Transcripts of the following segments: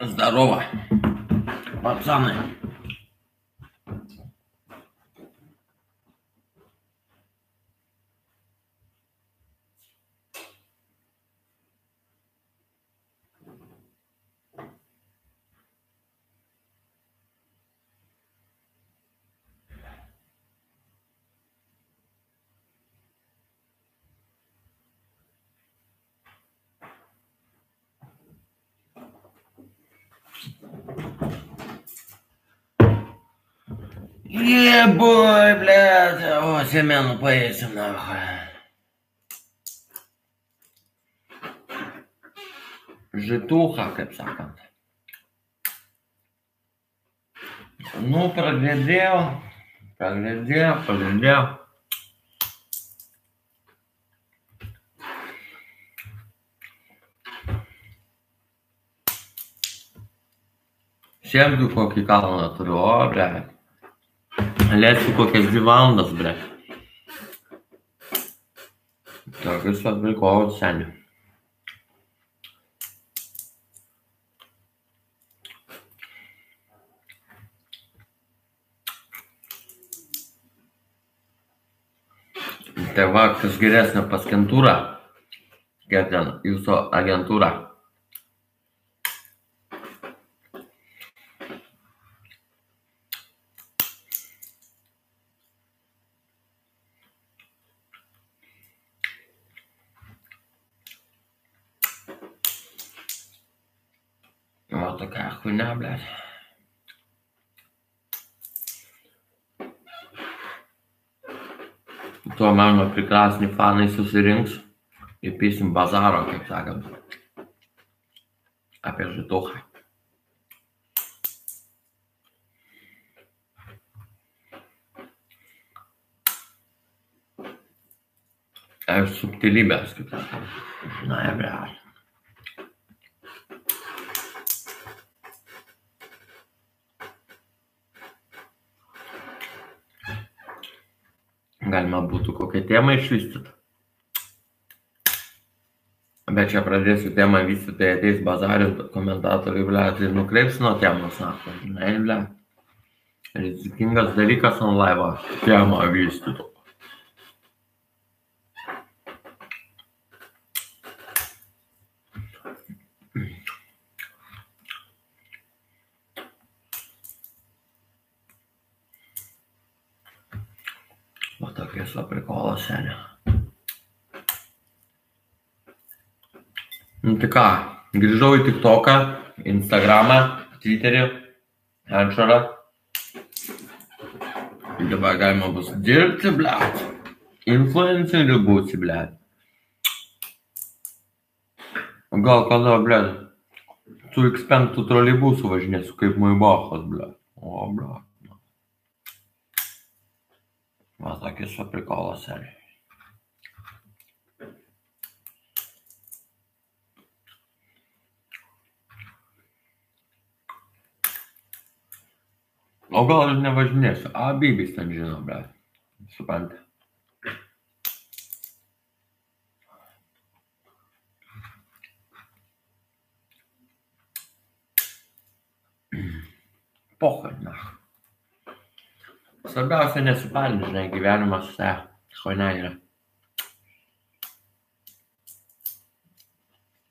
Здорово, пацаны. тобой, блядь. О, Семену поедем нахуй. Житуха, капсака. Ну, проглядел, проглядел, проглядел. Всем духов кикал на туре, блядь. Lėsiu kokias dvi valandas, ble. Tokius atvilkovus seniai. Tai va, kas geresnė paskentūra. Kiek ten jūsų agentūra. O a hablar. Tuo mano prikrasni fanai susirinks ir pysim bazaro, kaip sakant, apie žituhą. subtilybės, kaip sakant. Na, ir realiai. Galima būtų kokią temą išvystyti. Bet čia pradėsiu temą vystyti, tai ateis bazarint komentatoriai, ble, tai nukreips nuo temos, sako, žinai, ble. Rizikingas dalykas ant laivo temą vystytų. O tokias va prikolas, senė. Nu tai ką, grįžau į TikToką, Instagramą, Twitterį, Anšarą. Ir dabar galima bus dirbti, blėt. Influenceriu būsi, blėt. Gal kada, blėt, su X5 troleibusų važinėsiu kaip Maibachas, blėt. O, blėt. Va tokis va prikolas, seniai. O gal ir nevažinėsiu. A, bybis ten žino, ble. Suprantate. Svarbiausia nesiparint, žinai, gyvenimas, ne, choina yra.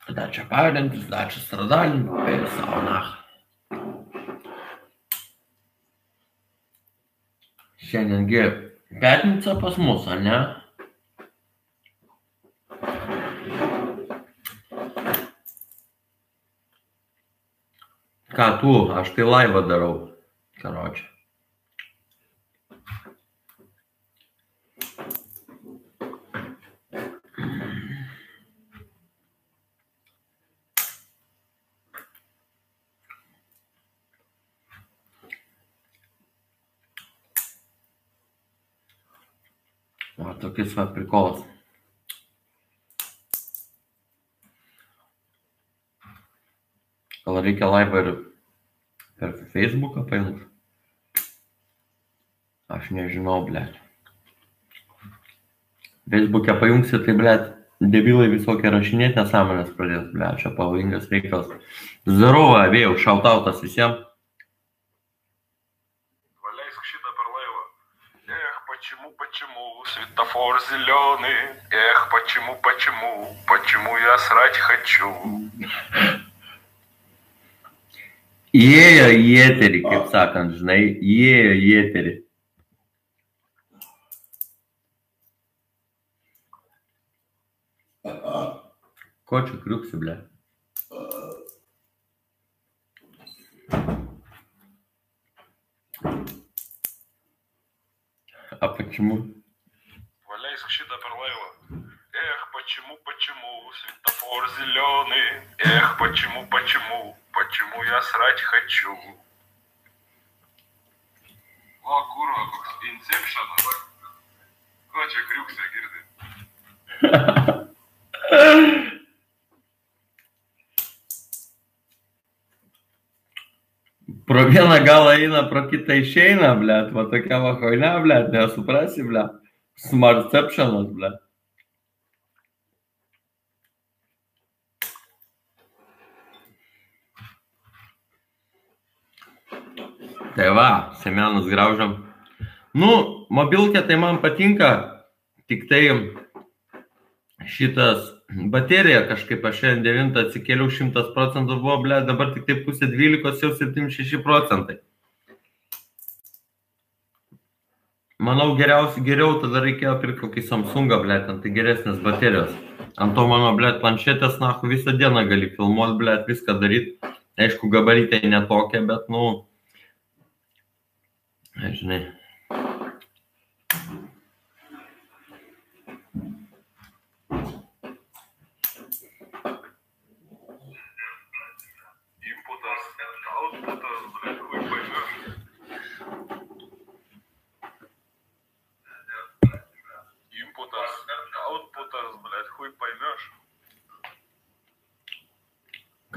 Dačia pavilintis, dačia stradalinti, ir savo nach. Šiandiengi petnica pas mus, ar ne? Ką tu, aš tai laivą darau, karočią. pirmą prikolas. Gal reikia laivą ir per Facebooką paimt? Aš nežinau, blėt. Facebook'e pajungsi, tai blėt, debilai visokie rašinėti nesąmonės pradės, blėt, čia pavojingas reikalas. Zdarova, vėjau, šautautas visiems. Зеленый? Эх, почему, почему, почему я срать хочу? Eterį, kaip sakant, žinai, įėjo į eterį. Ko čia kriuksi, ble? А почему? диск щита Перлейла. Эх, почему, почему, светофор зеленый, эх, почему, почему, почему я срать хочу. Ла, kurva, kas Inception on või? Kaatsi kriukse kirdi. Про Вена Галаина, про Китайщина, блядь, вот такая хуйня, блядь, не супроси, блядь. Smartceptionas, ble. Tai va, semenus graužiam. Nu, mobilkė tai man patinka, tik tai šitas baterija kažkaip aš šiandien 9 atsikėliau 100 procentų buvo, ble, dabar tik tai pusė 12 jau 76 procentai. Manau, geriausia, geriau tada reikėjo pirkti kokį Samsungą, ble, ten tai geresnės baterijos. Ant to mano, ble, planšetės, na, visą dieną gali filmuoti, ble, viską daryti. Aišku, gabaritai netokia, bet, nu, žinai. chuj pamirš.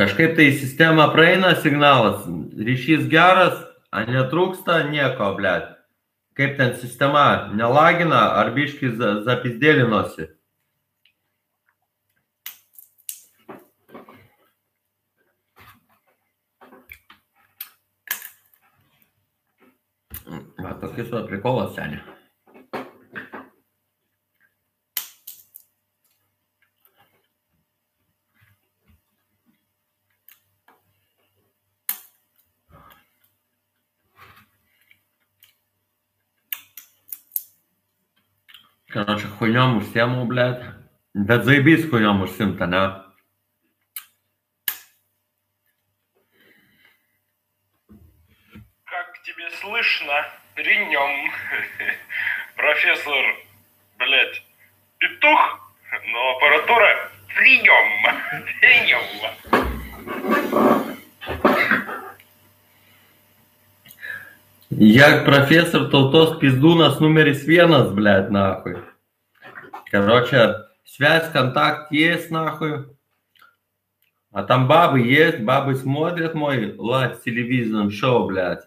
Kažkaip tai sistema praeina signalas, ryšys geras, netrūksta nieko, blėt. Kaip ten sistema nelagina, ar biški zapizdėlinosi. Va, tokis va prikolas seniai. Короче, хуйнем užsiemu, блядь. Bet zaibys хуйнем užsimta, ne? Как тебе слышно? При нем. Профессор, блядь, петух, но аппаратура при нем. При нем. Я профессор Талтос Пиздунас numeris vienas, блядь, нахуй. Короче, связь, контакт есть, нахуй. А там бабы есть, бабы смотрят мой лайв телевизион шоу, блядь.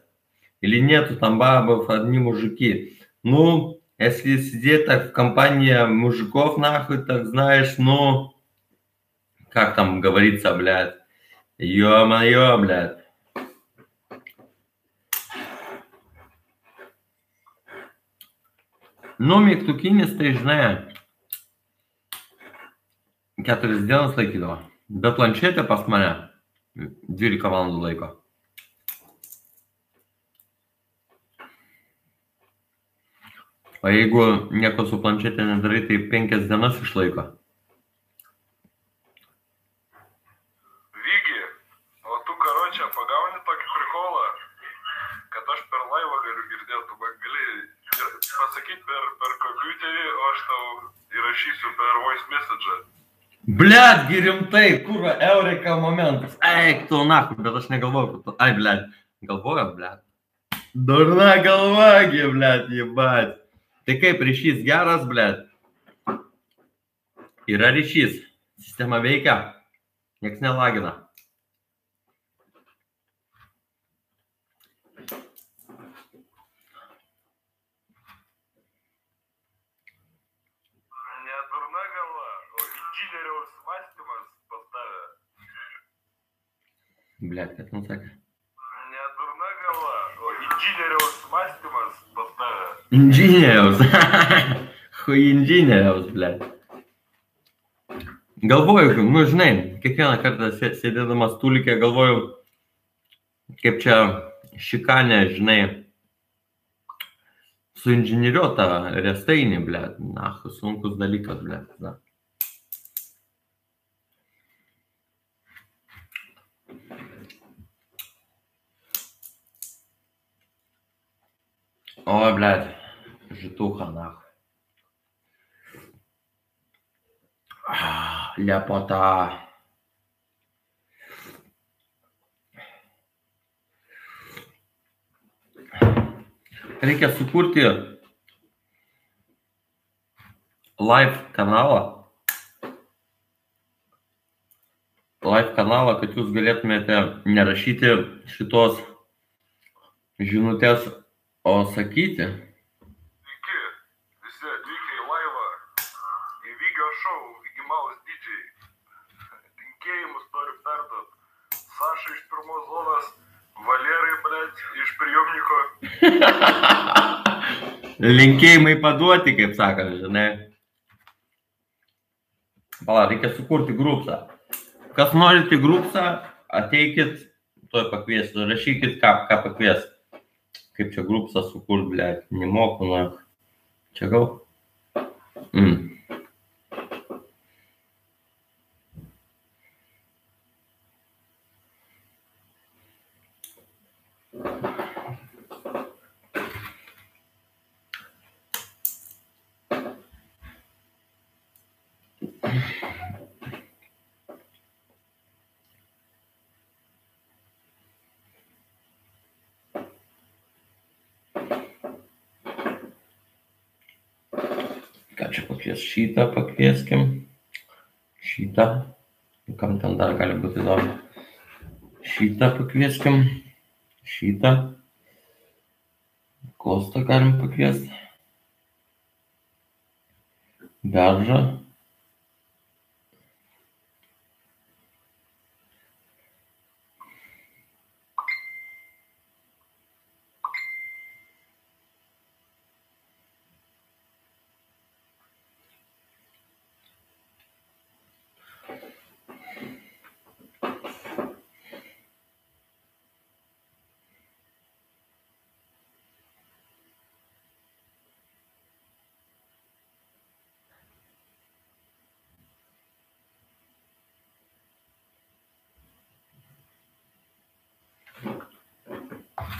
Или нету там бабов, одни мужики. Ну, если сидеть так в компании мужиков, нахуй, так знаешь, ну, как там говорится, блядь. Ё-моё, блядь. Nu, mygtukinis, tai žinai, keturias dienas laikydavo. Bet planšetė pas mane 12 valandų laiko. O jeigu nieko su planšetė nedarai, tai 5 dienas išlaiko. Vygi, o tu, karočią, pagauni tokį prikolą, kad aš per laivą galiu girdėti, tu man gali ir pasakyti per, per kompiuterį, o aš tau įrašysiu per voice message. Blet, gi rimtai, kurva, eureka momentas. Eik, tu nahu, bet aš negalvoju, kad tu... Ai, blet, galvoju, blet. Durna galva, gi, blet, jebat. Tai kaip ryšys geras, blet? Yra ryšys. Sistema veikia. Niekas nelagina. Ne durna galva, o Blet, kad man sakė. Ne durna galva, o inžinieriaus mąstymas pas tave. Inžinieriaus. Hu inžinieriaus, blet. Galvoju, nu žinai, kiekvieną kartą sė- sėdėdamas tulikė galvoju, kaip čia šikanė, žinai, suinžinieriuota restainį, blet. Na, sunkus dalykas, blet. Na. Ой, блядь, житуха нахуй. А, Ляпота. Reikia sukurti live kanalą. Live kanalą, kad jūs galėtumėte nerašyti šitos žinutės, o sakyti. Sveiki, visi atvykę į laivą, į Vygio šou, Vigimaus didžiai. Linkėjimus noriu perduot. Saša iš pirmos zonos, Valerai, blėt, iš prijomniko. Linkėjimai paduoti, kaip sakant, žinai. Pala, reikia sukurti grupsą. Kas norite grupsą, ateikit, tuoj pakviesiu, rašykit, ką, ką pakvies. Kaip čia grupsą sukurt, ble, nemoku, na. Čia gal. Mm. Ką čia pakvies? Šitą pakvieskim. Šitą. Kam ten dar gali būti įdomu? Šitą pakvieskim. Šitą. Kostą galim pakviesti. Beržą.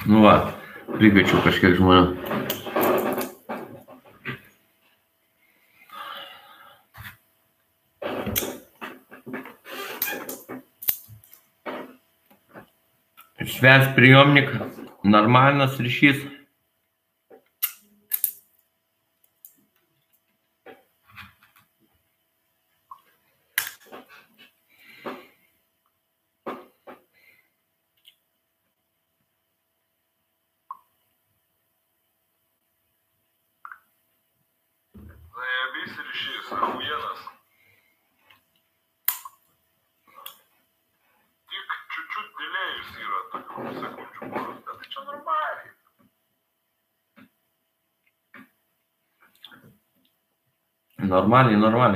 Nu va, prikačiau kažkiek žmonių. Švęs prijomnik, normalinas ryšys.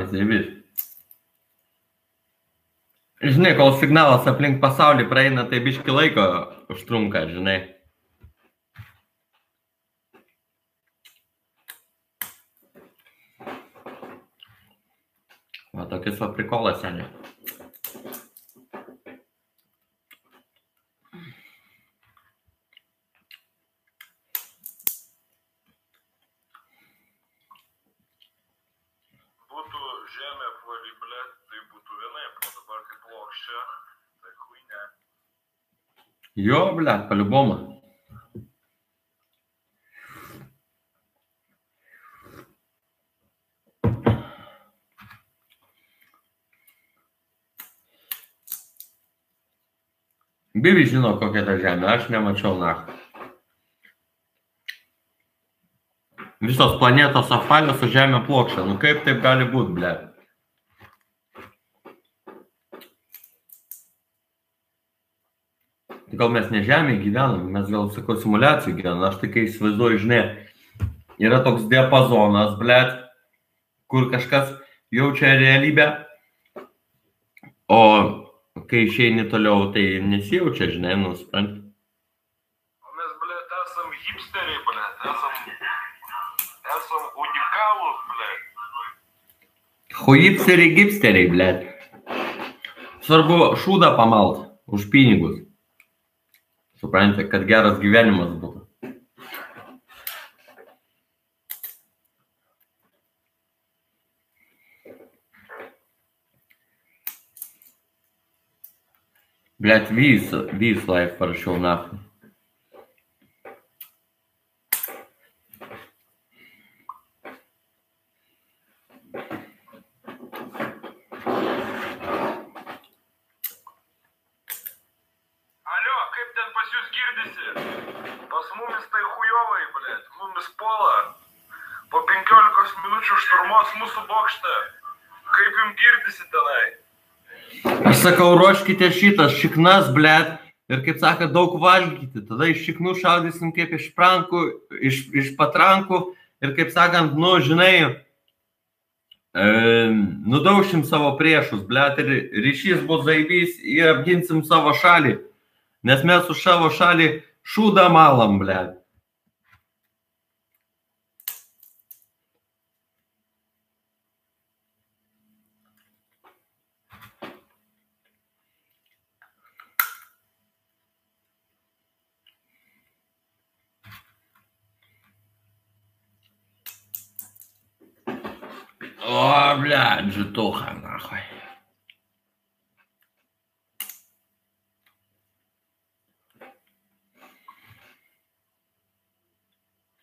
Normaliai, zaibys. Žinai, kol signalas aplink pasaulį praeina, tai biški laiko užtrunka, žinai. Va tokius va prikolas, seniai. Būtų žemė apvali, blėt, tai būtų vienaip, o dabar kaip plokščia, tai huinė. Jo, блядь, по-любому. Bibi žino, kokia ta žemė, aš nemačiau nach. Visos planetos apvalios, o žemė plokščia. Nu kaip taip gali būti, ble? Tai gal mes ne žemėje gyvenam, mes gal, sakau, simulacijų gyvenam. Aš tai kai įsivaizduoju, žinai, yra toks diapazonas, blėt, kur kažkas jaučia realybę, o kai išeini toliau, tai nesijaučia, žinai, nuspranti. O mes, blėt, esam hipsteriai, blėt, esam, esam unikalūs, blėt. Hojipsteriai, gipsteriai, blėt. Svarbu šūdą pamalt už pinigus. Suprantate, kad geras gyvenimas būtų. Блять, виз, виз лайф parašiau naftai. Šturmos mūsų bokštą. Kaip jums girdisi tenai? Aš sakau, ruoškite šitas šiknas, blėt, ir kaip sako, daug valgyti. Tada iš šiknų šaudysim kaip iš prankų, iš, iš patrankų ir kaip sakant, nu, žinai, e, nudaušim savo priešus, blėt, ir ryšys bus zaibys ir apginsim savo šalį. Nes mes už savo šalį šūdą malam, blėt. О, блядь, житуха, нахуй.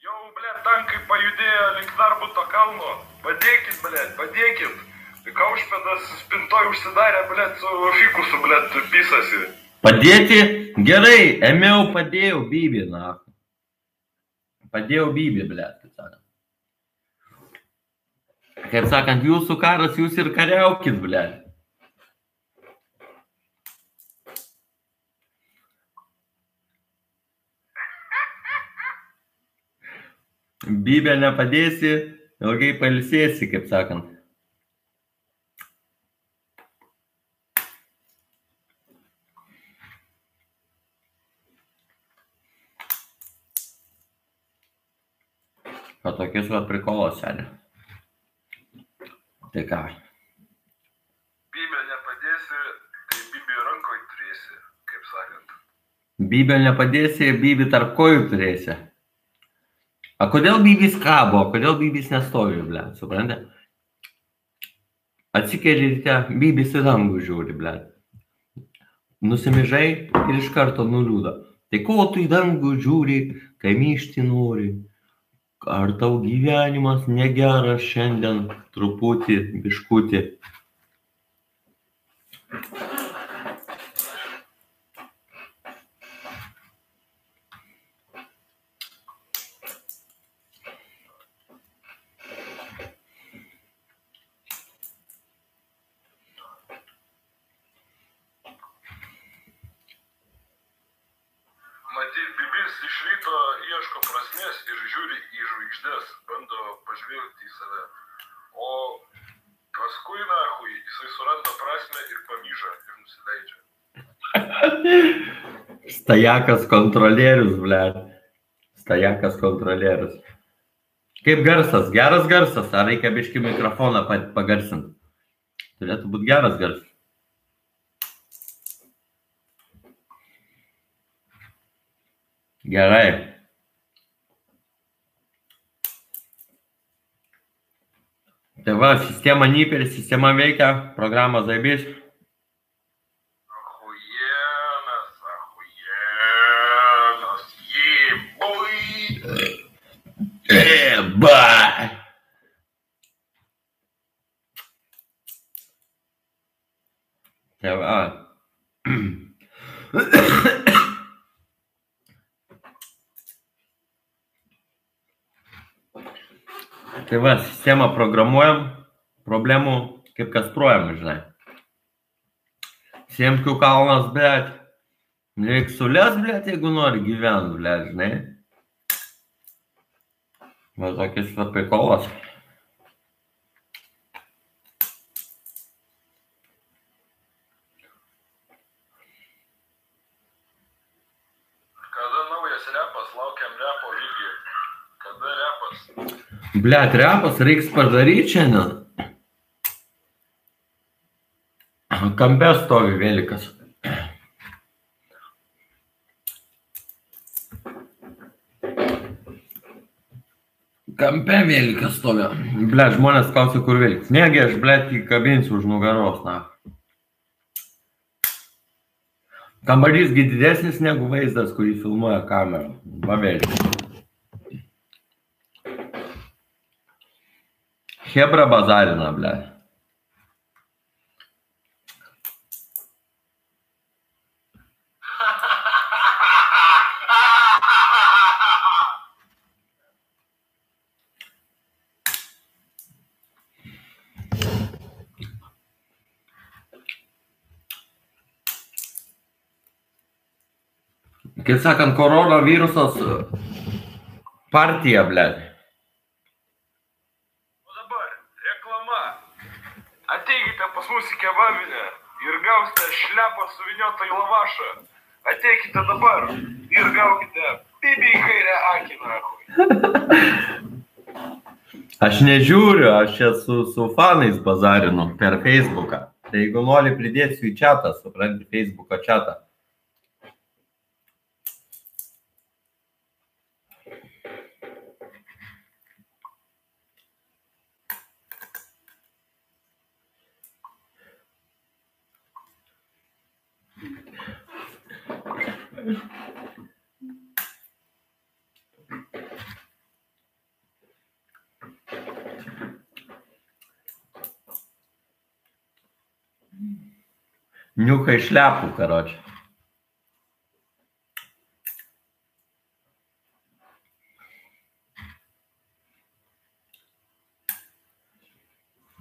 Jau, blėt, tankai pajudėjo link Narbuto kalno. Padėkit, blėt, padėkit. Kaušpėdas spintoj užsidarė, blėt, su fikusu, blėt, pisasi. Padėti? Gerai, ėmiau, padėjau bybį, na. Padėjau bybį, blėt, kaip sakant. Jūsų karas, jūs ir kariaukit, blėt. Bybė nepadėsi, ilgai palsėsi, kaip sakant. O tokius va prikolos, seniai. Tai ką? Bybė nepadėsi, tai bybė rankoj turėsi, kaip sakant. Bybė nepadėsi, bybį tarp kojų turėsi. A kodėl bybys kabo, kodėl bybys nestovi, ble, suprantate? Atsikeli ryte, bybys į dangų žiūri, ble. Nusimižai ir iš karto nuliūda. Tai ko tu į dangų žiūri, kai myšti nori? Ar tau gyvenimas negeras šiandien truputį, biškutį? Matyt, bibis iš ryto ieško prasmės ir žiūri į žvaigždės, bando pažvelgti į save. O paskui, nahui, jisai suranda prasme ir pamyža ir nusileidžia. Stajakas kontrolierius, ble. Stajakas kontrolierius. Kaip garsas? Geras garsas. Ar reikia biški mikrofoną pa- pagarsinti? Turėtų būti geras garsas. Gerai. Tai va, sistema nyperi, sistema veikia, programa zaibys. Eba! Tai va. Tai va, sistemą programuojam, problemų kaip kastruojam, žinai. Siemkių kalnas, bet Reik sulės, blėt, jeigu nori gyventi, blėt, žinai. Tokis va prikolas. Kada naujas repas, reiks padaryti šiandien. Kampe stovi vėlikas. Kampe vėlikas stovi. Ble, žmonės klausia, kur vėlikas. Negi aš, ble, įkabinsiu už nugaros, na. Kambarysgi didesnis negu vaizdas, kurį filmuoja kamera. Va vėlikas. Hebra bazarina, ble. Kaip sakant, koronavirusas partija, ble. O dabar reklama. Ateikite pas mus į kebabinę ir gausite šlepą suviniotą į lavašą. Ateikite dabar ir gaukite bibi į kairę akį, nahui. Aš nežiūriu, aš čia su, su fanais bazarinu per Facebooką. Tai jeigu nori, pridėsiu į čatą, supranti, Facebooko čatą. Niukai šlepų, karoči.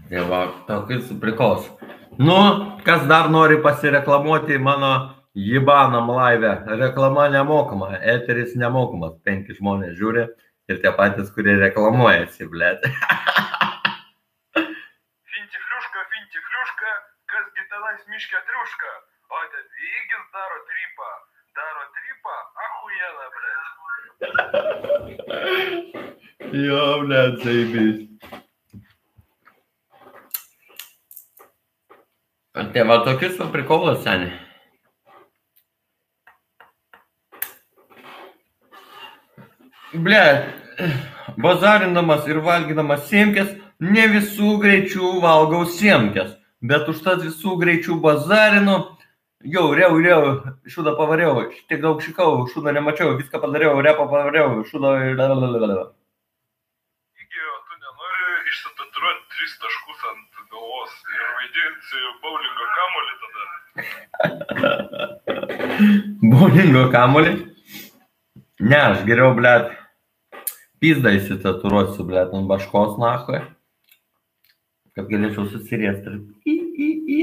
Tai va, tokius prikos. Nu, kas dar nori pasireklamuoti mano Jibanam laive? Reklama nemokama, eteris nemokamas. Penki žmonės žiūri ir tie patys, kurie reklamuojasi, blėt. Finti fliuška, finti fliuška, kasgi tenais miške triuška. O ten įgis daro trypą. Daro trypą, ahujena, ble. jo, blėt, zaibys. Tai va tokius va prikolas, seniai. Ble, bazarindamas ir valgydamas siemkės, ne visų greičių valgau siemkės, bet užtat visų greičių bazarinu. Jau, reu, reu, šūdą pavariau, tiek daug šikau, šūdą nemačiau, viską padariau, repą padariau, šūdą išsitatuiruoti tris taškus ant galvos ir vaidinsi bowlingo kamolį tada. Bowlingo kamolį? Ne, aš geriau, blėt, pizdą įsitatuiruosiu, blėt, ant baškos nahui, kad galėčiau susiriesti. Ir... I, i, i.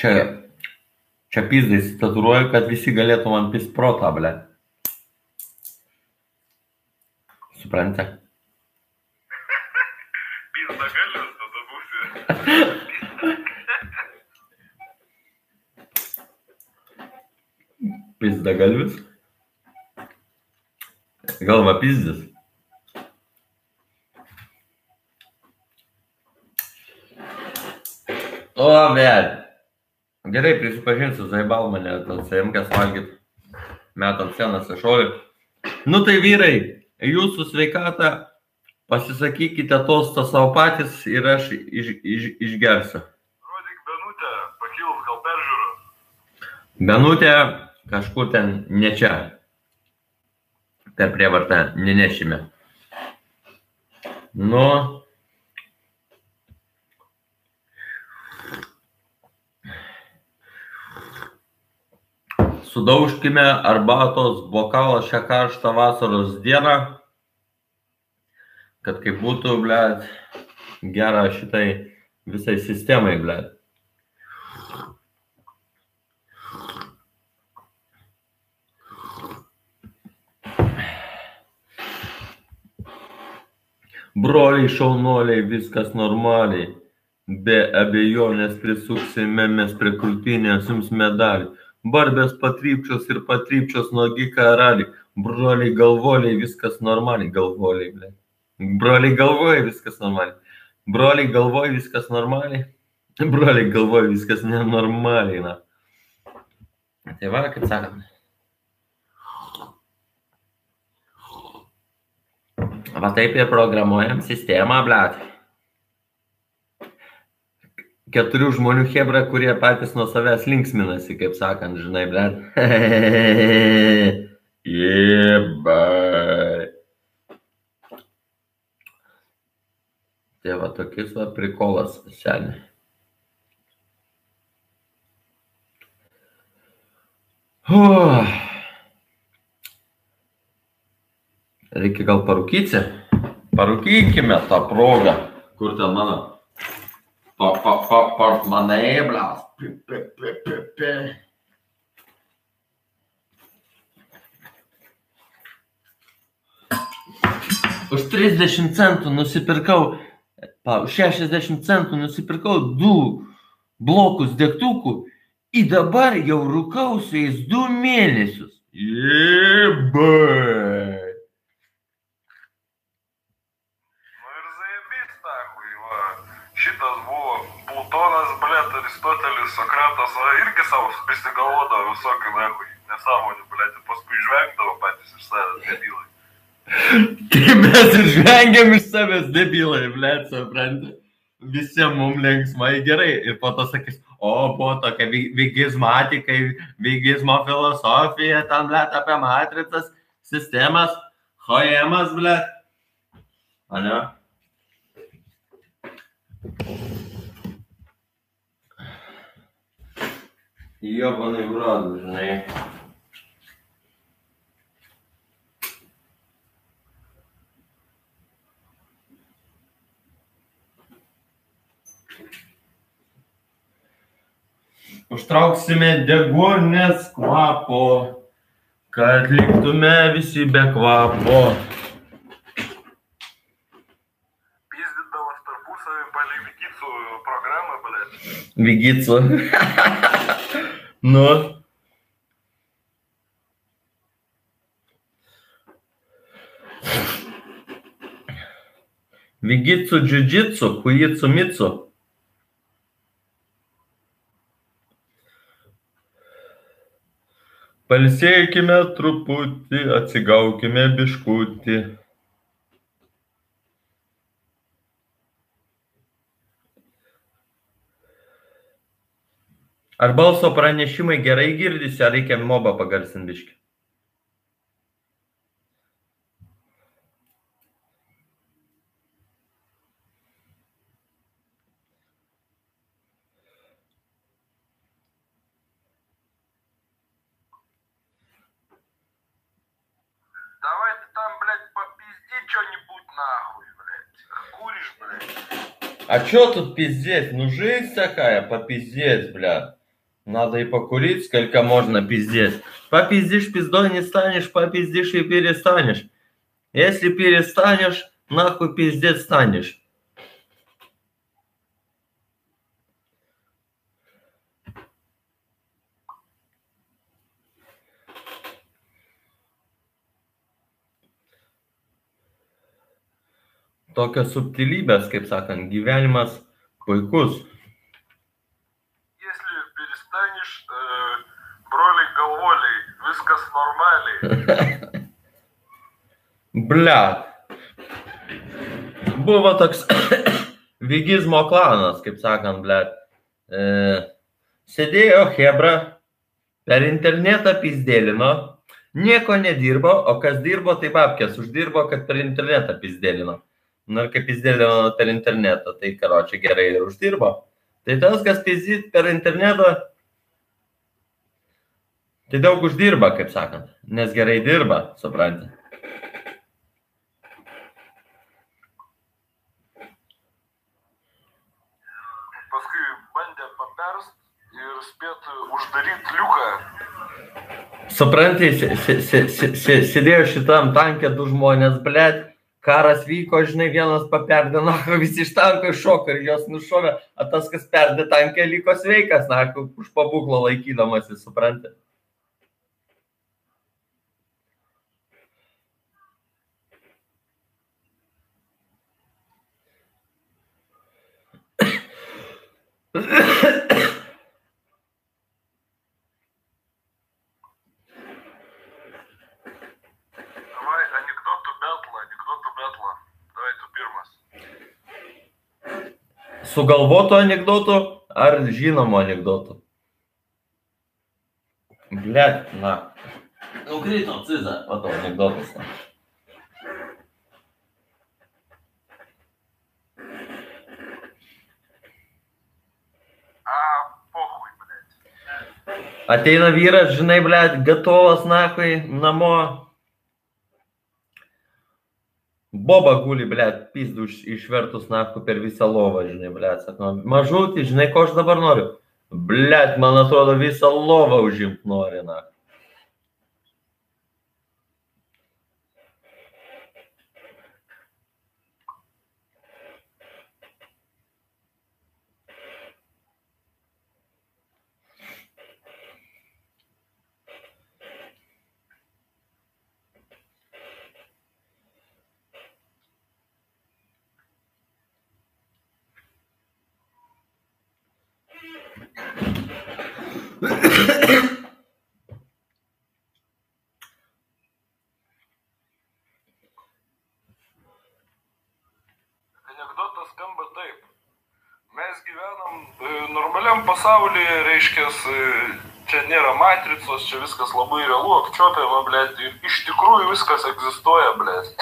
Čia, čia pizdą įsitatuiruoju, kad visi galėtų man pis protą, blėt. Suprantate? Pizda galius tada būsi. Pizda galvis. Galva pizdis. O, bet. Gerai, prisipažinsiu, zaibal mane, tas saimkės valgyt. Metant senas išorį. Nu tai vyrai, jūsų sveikatą pasisakykite tostą savo patys ir aš iš, iš, išgersiu. Rodyk Benutę, pakilus gal peržiūrą. Benutė kažkur ten ne čia. Per prievartą nenešime. Nu. Sudaužkime arbatos bokalą šią karštą vasaros dieną, kad kaip būtų, blėt, gera šitai Visai sistemai, ble. Broliai šaunuoliai, viskas normaliai. Be abejonės prisuksime mes prie krūtinės jums medalį. Barbės patrypčios ir patrypčios nuogi karaliai. Broliai galvoliai, viskas normaliai. Galvoliai, ble. Broliai galvoja, viskas normaliai. Broliai galvoja, viskas normaliai. Broliai galvoja, viskas nenormaliai, na. Tai va, kaip sakant. Va taip ir programuojam sistemą, blet. Keturių žmonių hebra, kurie patys nuo savęs linksminasi, kaip sakant, žinai, blet. Jebai. Tai va tokis va prikolas, seniai. Oh. Reikia gal parūkyti? Parūkykime tą progą. Kur ten mano? Pa, pa, pa, portmanai, blas. Pi, pi, pi, pi, pi. Už 30 centų nusipirkau, pa, už 60 centų nusipirkau du blokus degtukų ir dabar jau rūkau su jais du mėnesius. Jebai. Nu ir zaibys, nahui, va. Šitas buvo Plutonas, blėt, Aristotelis, Sokratas, va, irgi savo prisigalvodavo visokių, nahui, nesąmonių, blėt, ir paskui žvengdavo patys iš savęs, debilai. Tai mes ir žvengiam iš savęs debilai, blėt, supranti. Visiems mums linksmai gerai. Ir po to sakys, o buvo tokia vi- vigizmatikai, vigizmo filosofija, ten, blėt, apie matricas, sistemas, hoemas, blėt. Ane? Ёбаный в рот, блин. Užtrauksime degonės kvapo, kad liktume visi be kvapo. Пиздит да вас тарпусами, э, блядь, Вегицу программа, nu. Vigicu džiudžitsu, kujicu micu. Palsėkime truputį, atsigaukime biškutį. Ar balso pranešimai gerai girdisi, ar reikia mobą pagarsinti biški? А чё тут пиздец? Ну жизнь такая, попиздец, бля. Надо и покурить, сколько можно пиздец. Попиздишь, пиздой не станешь, попиздишь и перестанешь. Если перестанешь, нахуй пиздец станешь. Tokios subtilybės, kaip sakant, gyvenimas puikus. normaliai. Ble. Buvo toks vigizmo klanas, kaip sakant, ble. E, sėdėjo Hebra, per internetą pizdėlino, nieko nedirbo, o kas dirbo, tai babkės uždirbo, kad per internetą pizdėlino. Na ir kaip pizdėlino per internetą, tai karočią gerai ir uždirbo. Tai tas, kas pizdėlino per internetą, tai daug uždirba, kaip sakant, nes gerai dirba, suprantate. praverst ir spėt uždaryti liuką. Supranti, sė- sė- sė- sė- sė- sėdėjo šitam tankė du žmonės, blėt, karas vyko, žinai, vienas paperdė, na, visi iš tanko iššoko ir jos nušovė, o tas, kas perdė tankė, liko sveikas, na, už pabūklo laikydamasi, supranti. Davai, anegdotų betlą, anegdotų betlą. Davai tu pirmas. Sugalvotų anegdotų ar žinomų anegdotų? Blėt, na. Nukrito ciza, pato anegdotas. Na. A, pohui, blėt. Ateina vyras, žinai, blėt, gatovas, nakui, namo. Boba guli, blėt, pizdu iš- išvertus naku per visą lovą, žinai, blėt, sako, mažutį, žinai, ko aš dabar noriu. Blėt, man atrodo, visą lovą užimt nori, na. Anekdotas skamba taip. Mes gyvenam e, pasaulyje, reiškia, čia nėra matricos, čia viskas labai realu, apčiopiama, blėt, ir iš tikrųjų viskas egzistuoja, blėt.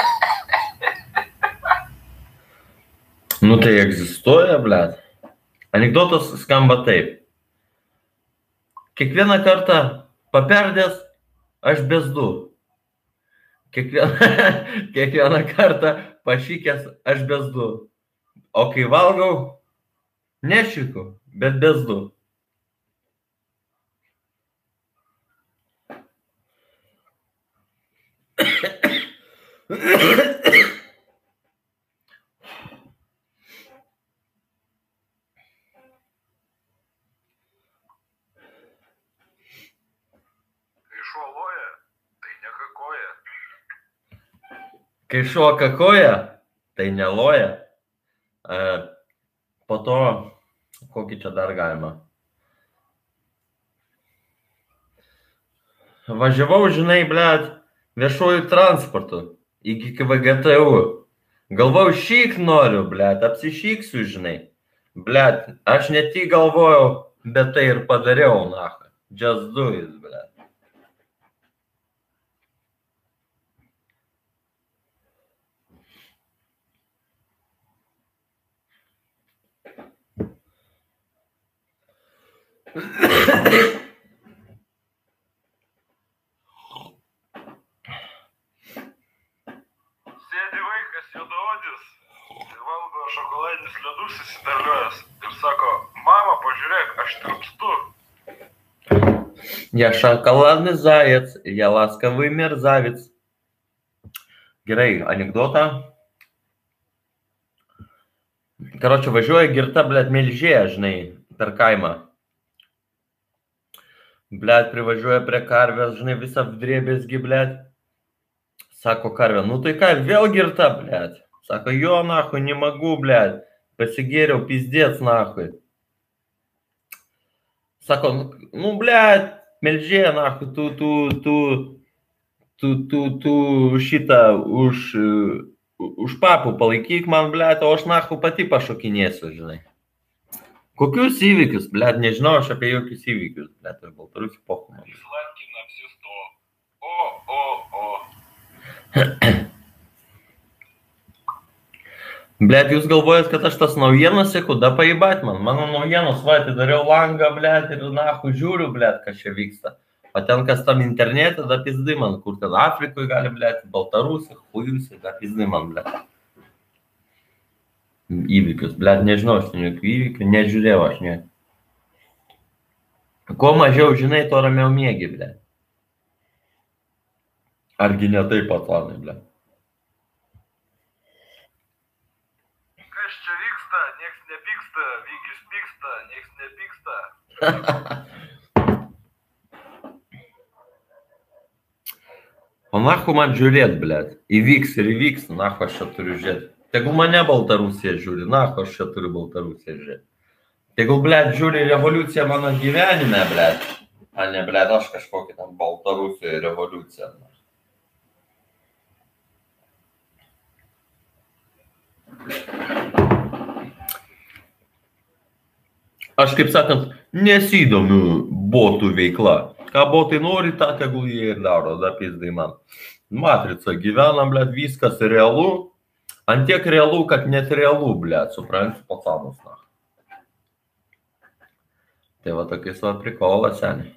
Nu tai egzistuoja, blėt. Anekdotas skamba taip. Kiekvieną kartą paperdęs, aš bezdu. Kiekvieną, kiekvieną kartą pašykęs, aš bezdu. O kai valgau, nešiku, bet bezdu. Kai šuo loja, tai. Kai šuo kakoja, tai neloja. E, po to, kokį čia dar galima. Važiavau, žinai, blėt, viešuoju transportu iki KVGTU. Galvojau, šyk noriu, blėt, apsišyksiu, žinai. Blėt, aš ne tik galvojau, bet tai ir padariau, na. Just do it, blėt. Sėdi vaikas juodaodis, valgo šokoladinius ledus įsidarliojęs ir sako, mama, pažiūrėk, aš tirpstu. Я шоколадный заяц, я ласковый мерзавец. Gerai, anegdotą. Karočią važiuoja girta, blėt, melžėja, žinai, per kaimą. Blet, privažiuoja prie karvės, žinai, visą drėbėsgi, blet. Sako karvė, nu tai ką, vėl girta, blet. Sako, jo, nahu, nemagu, blet. Pasigėriau, pizdėts, nahu. Sako, nu, blet, melžė, nahu, tu, tu, tu, tu, tu, tu šitą už, už papų palaikyk man, blet, o aš, nahu, pati pašokinėsiu, žinai. Kokius įvykius, blėt, nežinau aš apie jokius įvykius, blėt, aš baltarusių pokumą. Sladkina apsisto. O, o, o. Blėt, jūs galvojat, kad aš tas naujienas sėku, da paėbat man. Mano naujienos, va, atidariau langą, blėt, ir nahu žiūriu, blėt, kas čia vyksta. O ten kas tam internete, da pizdai man, kur ten Afrikoje gali, blėt, Baltarusija, hujusi, da pizdai man, blėt. Įvykius, blėt, nežinau, aš ten jokių įvykių, nežiūrėjau aš, ne. Kuo mažiau žinai, tuo ramiau mėgi, ble. Argi ne taip patlanai, ble. Kas čia vyksta? Niekas nepyksta, Vygis pyksta, niekas nepyksta. O nahu man žiūrėt, ble. Įvyks ir įvyks, nahu aš čia turiu žiūrėti. Tegul mane Baltarusija žiūri, nahu aš čia turiu Baltarusiją žiūrėti. Tegul, ble, žiūri revoliuciją mano gyvenime, ble. A ne, ble, aš kažkokį tam Baltarusijoje revoliuciją. Aš kaip sakant, nesidomiu botų veikla. Ką botai nori, tą tegul jie ir daro, da pizdai man. Matrica, gyvenam, ble, viskas realu. Ant tiek realu, kad net realu, ble, supranti, pacanus, na. Tai va tokiais va prikolas, seniai.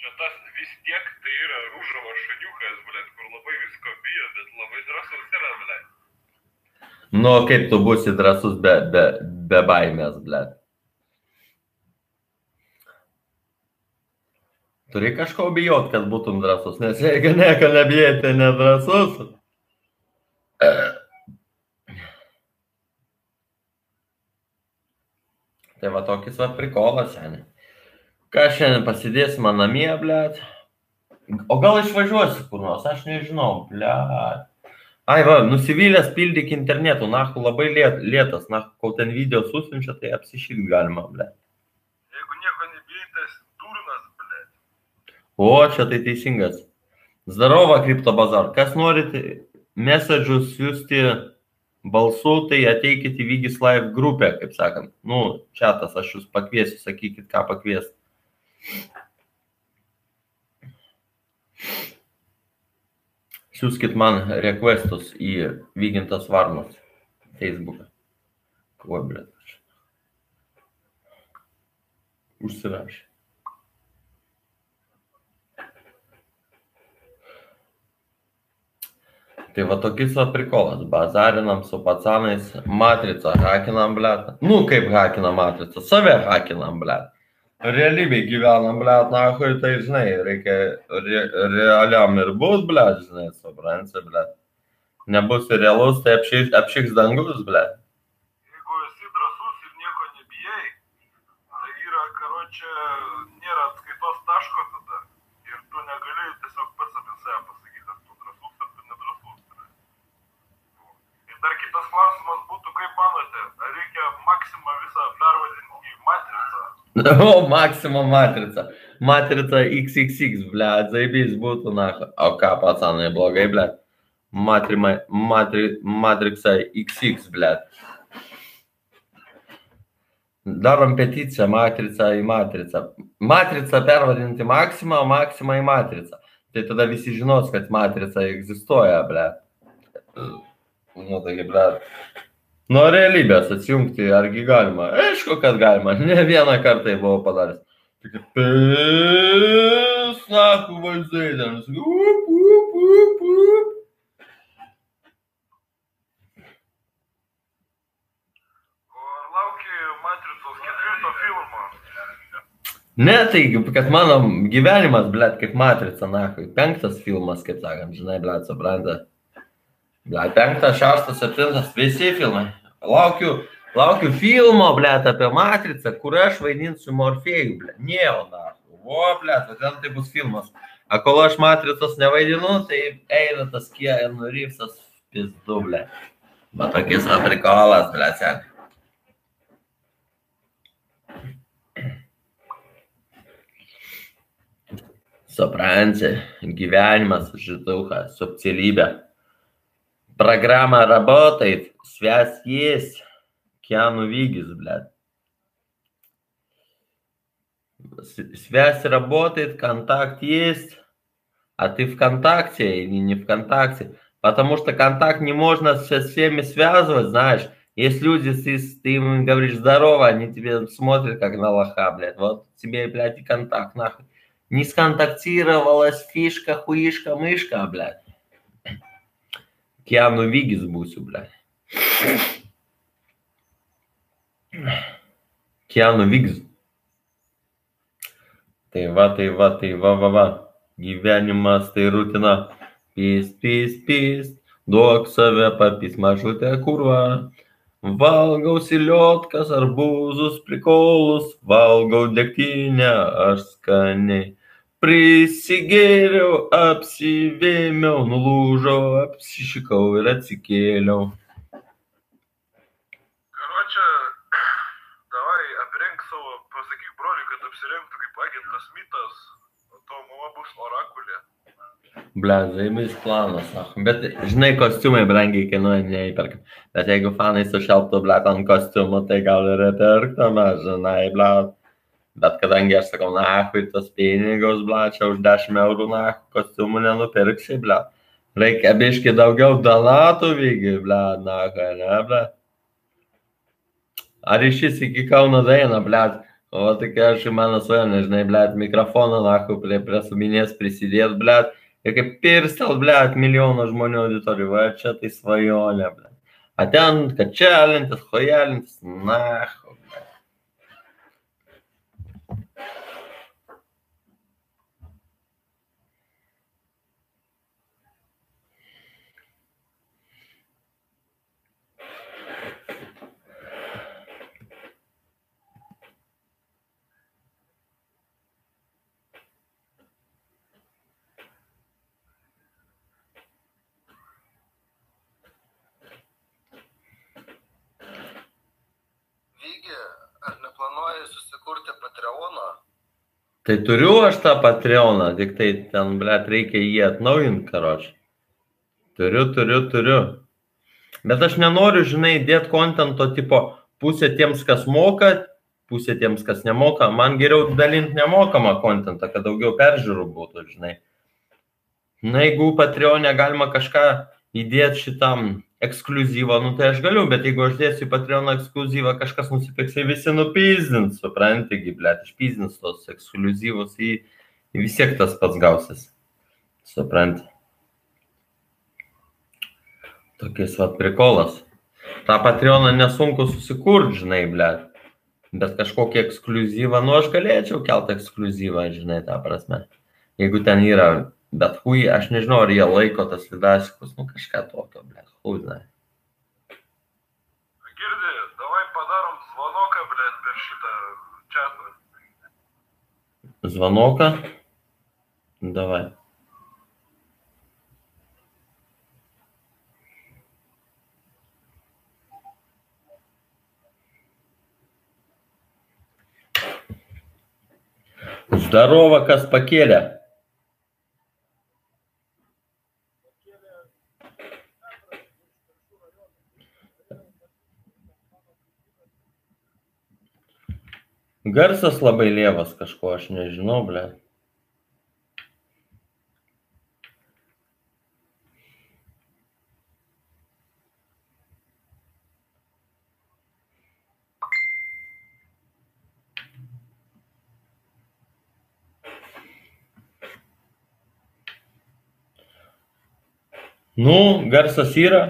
Čia tas vis tiek tai yra rūžavas šuniukas, blėt, kur labai visko bijo, bet labai drąsus yra, blėt. Nu, kaip tu būsi drasus be, be, be baimės, ble. Turi kažko bijot, kad būtum drasus, nes jeigu nieko nebijai, tai nedrasus. Tai va tokis va prikolas, seniai. Ką šiandien pasidėsi man namie, blėt? O gal išvažiuosi kur nors, aš nežinau, blėt. Ai, va, nusivylęs pildyk internetu, nahu labai lėt, lėtas, nahu, kol ten video susiunčia, tai apsišyt galima, blėt. Jeigu nieko nebijai, tai esi durnas, blėt. O, čia tai teisingas. Zdarova, kripto bazar. Kas norit message'us siūsti balsu, tai ateikit į Vygis Live grupę, kaip sakant. Nu, čatas, aš jūs pakviesiu, sakykit, ką pakviesti. Siūskit man requestus į Vygintas Varnas Facebooką. Kuo, blėt. Užsirašė. Tai va tokis va prikolas, bazarinam su pacanais, matricą hakinam, blėt. Nu, kaip hakinam matricą, save hakinam, blėt. Realybėj gyvenam, blėt, nahui, tai žinai, reikia re, realiam ir bus, blėt, žinai, supranti, blėt. Nebus realus, tai apšiks, apšiks dangus, blėt. Jeigu esi drąsus ir nieko nebijai, tai yra, karočią, nėra atskaitos taško tada. Ir tu negali tiesiog pats apie save pasakyti, ar tu drąsus, ar tu nedrasus. Ir dar kitas klausimas būtų, kaip manote, ar reikia maksimą visą pervadinti į matricą? O, Maximo matrica. Matrica XXX, blėt, zaibys būtų, na. O ką, pacanai, blogai, blėt. Matrima, matri, matrixa XX, blėt. Darom peticiją matricą į matricą. Matricą pervadinti maksimą, o maksimą į matricą. Tai tada visi žinos, kad matrica egzistuoja, ble. Nu, taigi, ble. Nuo realybės atsijungti, argi galima? Aišku, kad galima. Ne vieną kartą tai buvau padaręs. Tokia pisnakų vaizdai ten. Up, up, up, up. Ne, tai kad mano gyvenimas, blėt, kaip matrica, nahui. Penktas filmas, kaip sakant, žinai, blėt, supranta. Blėt, penktas, šeštas, septintas, visi filmai. Laukiu, laukiu filmo, blėt, apie matricą, kur aš vaidinsiu Morfėjų, blėt. Nahui. O, blėt, o ten tai bus filmas. A kol aš matricos nevaidinu, tai eina tas Keanu Reevesas pizdu, blėt. Bet tokis aprikolas, blėt, sen. Supranti, gyvenimas, žituha, subtilybė. Программа работает, связь есть. Киану Вигис, блядь. Связь работает, контакт есть, а ты ВКонтакте или не ВКонтакте. Потому что контакт не можно со всеми связывать, знаешь. Есть люди, ты, ты им говоришь здорово, они тебе смотрят как на лоха, блядь. Вот тебе, блядь, и контакт, нахуй. Не сконтактировалась фишка, хуишка, мышка, блядь. Kianų vygis būsiu, ble. Kianų vygis. Tai va, tai va, tai va, va, va. Gyvenimas tai rutina. Pys, pys, pys. Duok save papys mažutę kurvą. Valgau siliotkas arbūzus prikolus, valgau degtinę aš skaniai Prisigėriau, apsivėmiau, nulūžau, apsišikau ir atsikėliau. Karočią, davai aprenk savo, pasakyk broliui, kad apsirengtų kaip agentas Mitas, o to mama bus orakulė. Ble, zaibais planas, ach. Bet, žinai, kostiumai brangiai kainuoja, neįperkam. Bet jeigu fanai sušelptų, ble, ant kostiumų, tai gal ir įpirktume, žinai, ble. Bet kadangi aš sakau, na, hui, tos pinigus, ble, čia už 10 eurų, na, kostiumų nenupirksi, ble. Reikia biški daugiau donatų vygi, ble, na, ką, ne, ble. Ar iš šis iki Kauno daina, ble. O tokia aš mano svajonė, žinai, ble, mikrofoną, na, prie, prie suminės prisidėt, ble. Ir kaip pirstel, ble, milijono žmonių auditorijų, va čia tai svajonė, ble. A ten, kad čia alintis, hojalintis, na, ble. Vygi, ar neplanuoji susikurti Patreoną? Tai turiu aš tą Patreoną, tik tai ten, ble, reikia jį atnaujinti, karoč. Turiu, turiu, turiu. Bet aš nenoriu, žinai, dėti kontento tipo pusė tiems, kas moka, pusė tiems, kas nemoka. Man geriau dalinti nemokamą kontentą, kad daugiau peržiūrų būtų, žinai. Na, jeigu Patreonė galima kažką įdėti šitam ekskluzyvą, nu tai aš galiu, bet jeigu aš dėsiu į Patreon ekskluzyvą, kažkas nusipirks, tai visi nupizdins, supranti, giblėt, išpizdins tos ekskluzyvus, į, į vis tiek tas pats gausis. Supranti. Tokiais va prikolas. Ta Patreoną nesunku susikurti, žinai, blėt. Bet kažkokį ekskluzyvą, nu aš galėčiau kelt ekskluzyvą, žinai, tą prasme. Jeigu ten yra, bet hui, aš nežinau, ar jie laiko tas vidasikus, nu kažką tokio, blėt, hui, žinai. Girdi, davai padarom zvanoką, blėt, per šitą čatą. Звонока? Давай. Здорово, Каспакеля. Garsas labai lievas kažko, aš nežinau, ble. Nu, garsas yra.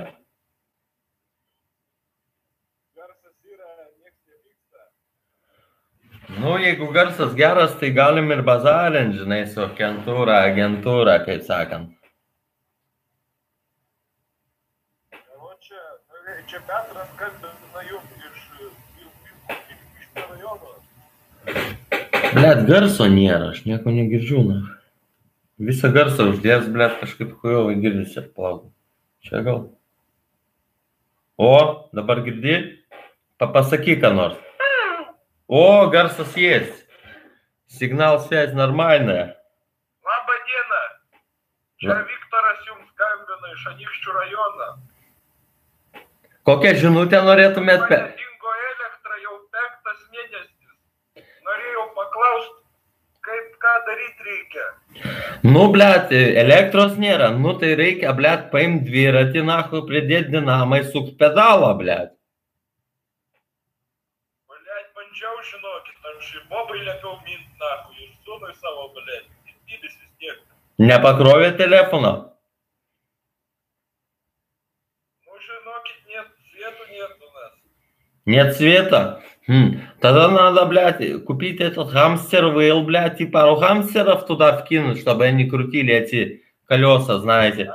Jeigu garsas geras, tai galim ir bazarint, žinai, su agentūra, agentūra, kaip sakant. O čia, čia Petras skambina jum iš, iš šio rajono. Blet, garso nėra, aš nieko negirdžiu, na. Visą garsą uždės, blet, kažkaip kujovai girdisi ir plauk. Čia gal. O, dabar girdi? Papasakyk, ką nors. О, Гарсас есть. Сигнал, связь нормальная. Лаба Дена. Жа Виктора Сюмскамбина, Шанихчу района. Kokią žinutę norėtumėt per... Dingo elektrą jau penktas mėnesis. Norėjau paklausti, kaip ką daryti reikia. Nu, blėt, elektros nėra. Nu, tai reikia, blėt, paimti dviratį, nahu, pridėti dinamą, įsukti pedalą, blėt получалось ноги, потому что Боб или мент нахуй, и само, блядь, пились из тех. Не покрове телефона? Ну же нет, свету нет у нас. Нет света? Хм. Тогда надо, блядь, купить этот хамстер вейл, блядь, и пару хамстеров туда вкинуть, чтобы они крутили эти колеса, знаете.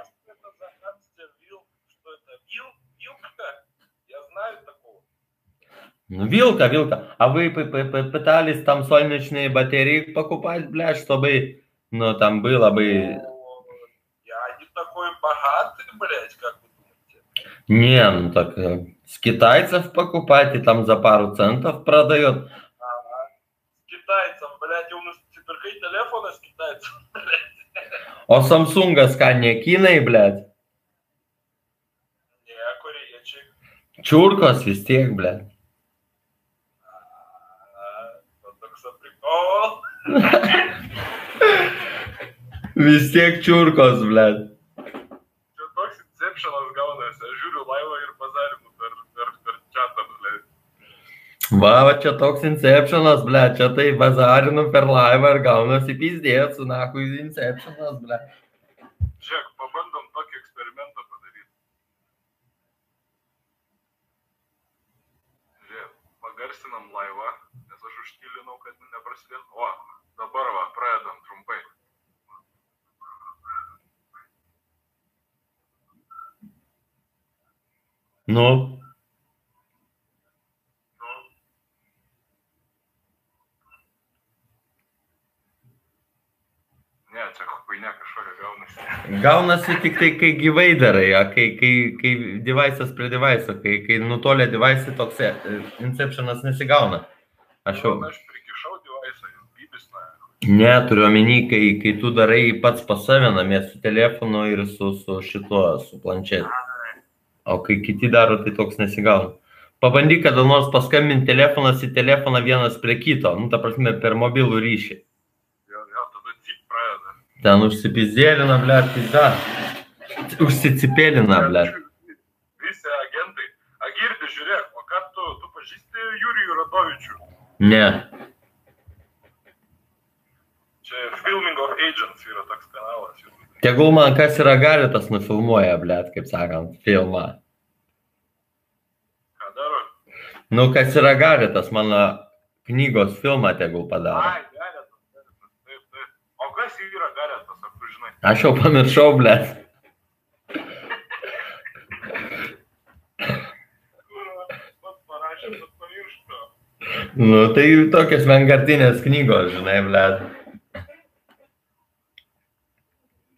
Ну, вилка, вилка. А вы пытались там солнечные батареи покупать, блядь, чтобы, ну, там было бы... Я не такой богатый, блядь, как вы думаете. Не, ну так э, с китайцев покупать, и там за пару центов продает. Ага. С китайцем, блядь, у нас теперь телефоны с китайцем, блядь. О Самсунга скане киней, блядь. Не, куречек. Чуркос, вестек, блядь. Vis tiek čiurkos, blėt. Čia toks inceptionas gaunasi. Aš žiūriu laivą ir bazarinu per, per, per čatą, blėt. Va, va, čia toks inceptionas, blėt. Čia tai bazarinu per laivą ir gaunasi pizdėt, su naku inceptionas, blėt. Žiūrėk, pabandom tokį eksperimentą padaryti. Žiūrėk, pagarsinam laivą aš užtilinau, kad neprasidėtų. O, dabar va, pradedam trumpai. Nu, Ne, čia huinė kažkokia gaunasi. gaunasi tik tai, kai gyvai darai, a kai, kai, kai devaisas prie devaiso, kai, kai nutolė devaisai toks inceptionas nesigauna. Aš jau. Aš prikišau devaisą, bibis, na. Ne, turiu omeny, kai, kai tu darai pats pas save namie su telefonu ir su, su šituo, su planšetu. O kai kiti daro, tai toks nesigauna. Pabandyk kada nors paskambinti telefonas į telefoną vienas prie kito, nu, ta prasme, per mobilų ryšį. Jo, jo, tada cip pradeda. Ten užsipizdėlina, ble, pizda. Užsicipėlina, ble. Visi agentai. Agirdi, žiūrėk, o ką tu, tu pažįsti Jurijų Radovičių? Ne. Čia Filming of Agents yra toks kanalas. Tegul man kas yra gali, tas nufilmuoja, ble, kaip sakant, filmą. Ką daro? Nu, kas yra gali, tas mano knygos filmą tegul padaro. Ai, Garetas, Garetas, taip, taip. O kas yra Garetas, ar tu žinai? Aš jau pamiršau, ble. Kur, pats parašė, bet pamiršta. Nu, tai tokios vengartinės knygos, žinai, ble.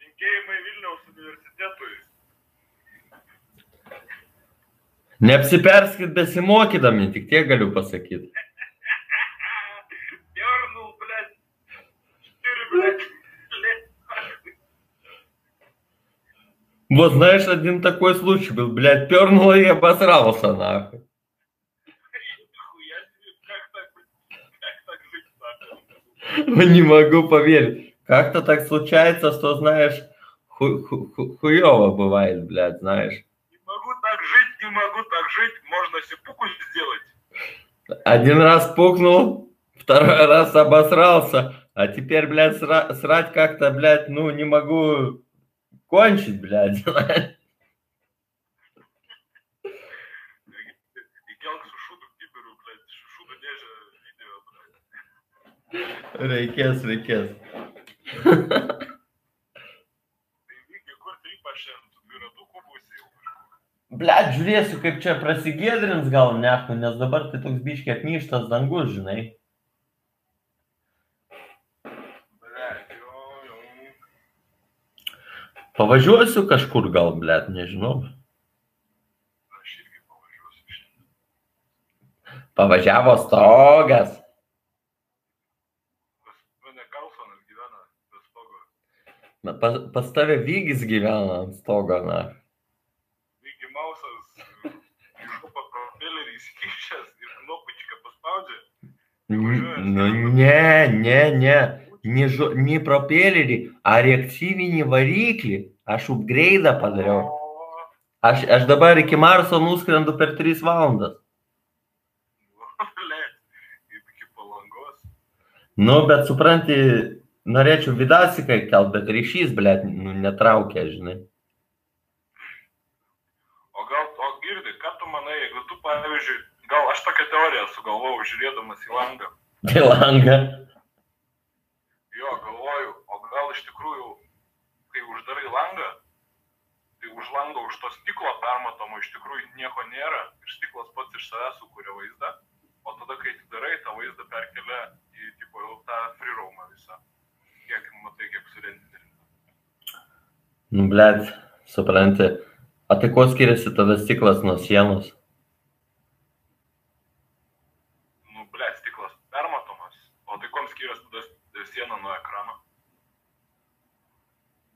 Linkėjimai Vilniaus universitetui. Neapsiperskit besimokydami, tik tiek galiu pasakyti. Дернул, блядь. Четыре, блядь. Блядь. Вот знаешь, один такой случай был, блядь, пернуло и обосрался, нахуй. Не могу поверить. Как-то так случается, что, знаешь, ху- ху- ху- хуёво бывает, блядь, знаешь. Не могу так жить, не могу так жить. Можно сипуку сделать. Один раз пукнул, второй раз обосрался, а теперь, блядь, сра- срать как-то, блядь, ну, не могу кончить, блядь. Reikės, reikės. Blet, žiūrėsiu, kaip čia prasigėdrins gal neku, nes dabar tai toks biškiai apmyštas dangus, žinai. Pavažiuosiu kažkur gal, blet, nežinau. Aš irgi pavažiuosiu šiandien. Pavažiavo stogas. Mane Kalfanas gyvena be stogo. Na, pas, pas tave Vygis gyvena ant stogo, na. Vygi mausas, iškupa propellerį įsikišęs ir knopučiką paspaudžia. Nu, ne, ne, ne. Ni, žu, ni propelerį, ar reaktyvinį variklį. Aš upgraidą padariau. Aš, aš dabar iki Marso nuskrendu per 3 valandas. Nu, bet supranti, norėčiau vidasiką kelt, bet ryšys, blėt, nu, netraukia, žinai. O gal, o girdi, ką tu manai, jeigu tu, pavyzdžiui, Gal aš tokią teoriją sugalvojau žiūrėdamas į langą. Tai langą. Jo, galvoju, o gal iš tikrųjų, kai uždarai langą, tai už lango, už to stiklo permatomo iš tikrųjų nieko nėra ir stiklas pats iš savęs sukuria vaizdą, o tada, kai atidarai, tą vaizdą perkelia į tipo, jau tą freeroomą visą. Kiek matai, kiek surendinti. Nu, blėt, supranti. O tai kuo skiriasi tada stiklas nuo sienos? Nu, ble, stiklas permatomas. O tai kom skiriasi tada siena nuo ekrano?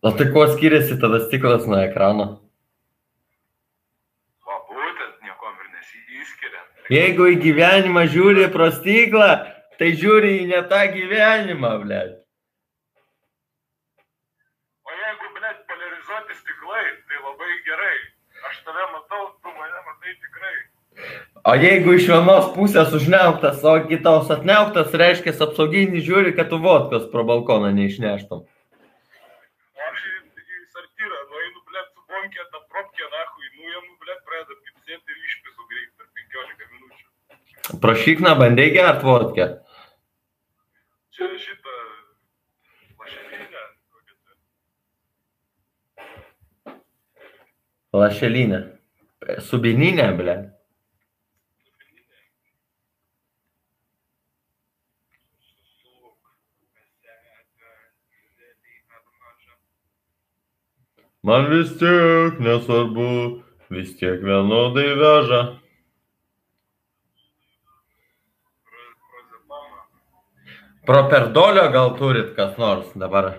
O tai kuo skiriasi tada stiklas nuo ekrano? Va, būtent niekom ir nesiskiria. Jeigu į gyvenimą žiūri pro stiklą, tai žiūri į ne tą gyvenimą, blėt. O jeigu, ble, polarizuoti stiklai, tai labai gerai. Aš tave matau, tu mane matai tikrai. O jeigu iš vienos pusės užneuktas, o kitos atneuktas, reiškia apsauginį žiūri, kad tu vodkos pro balkoną neišneštum. Aš į, sartyrą nueinu, ble, su bonkė, tą propkę, nahui, nuėmu, ble, pradeda pipsėti ir išpisu greit per 15 minučių. Prašykna, bandai gert vodkę. Čia šitą lašelinę, kokią čia. Lašelinė. Subininė, ble. Man vis tiek nesvarbu, vis tiek vienodai veža. Pro- perdolio gal turit kas nors dabar?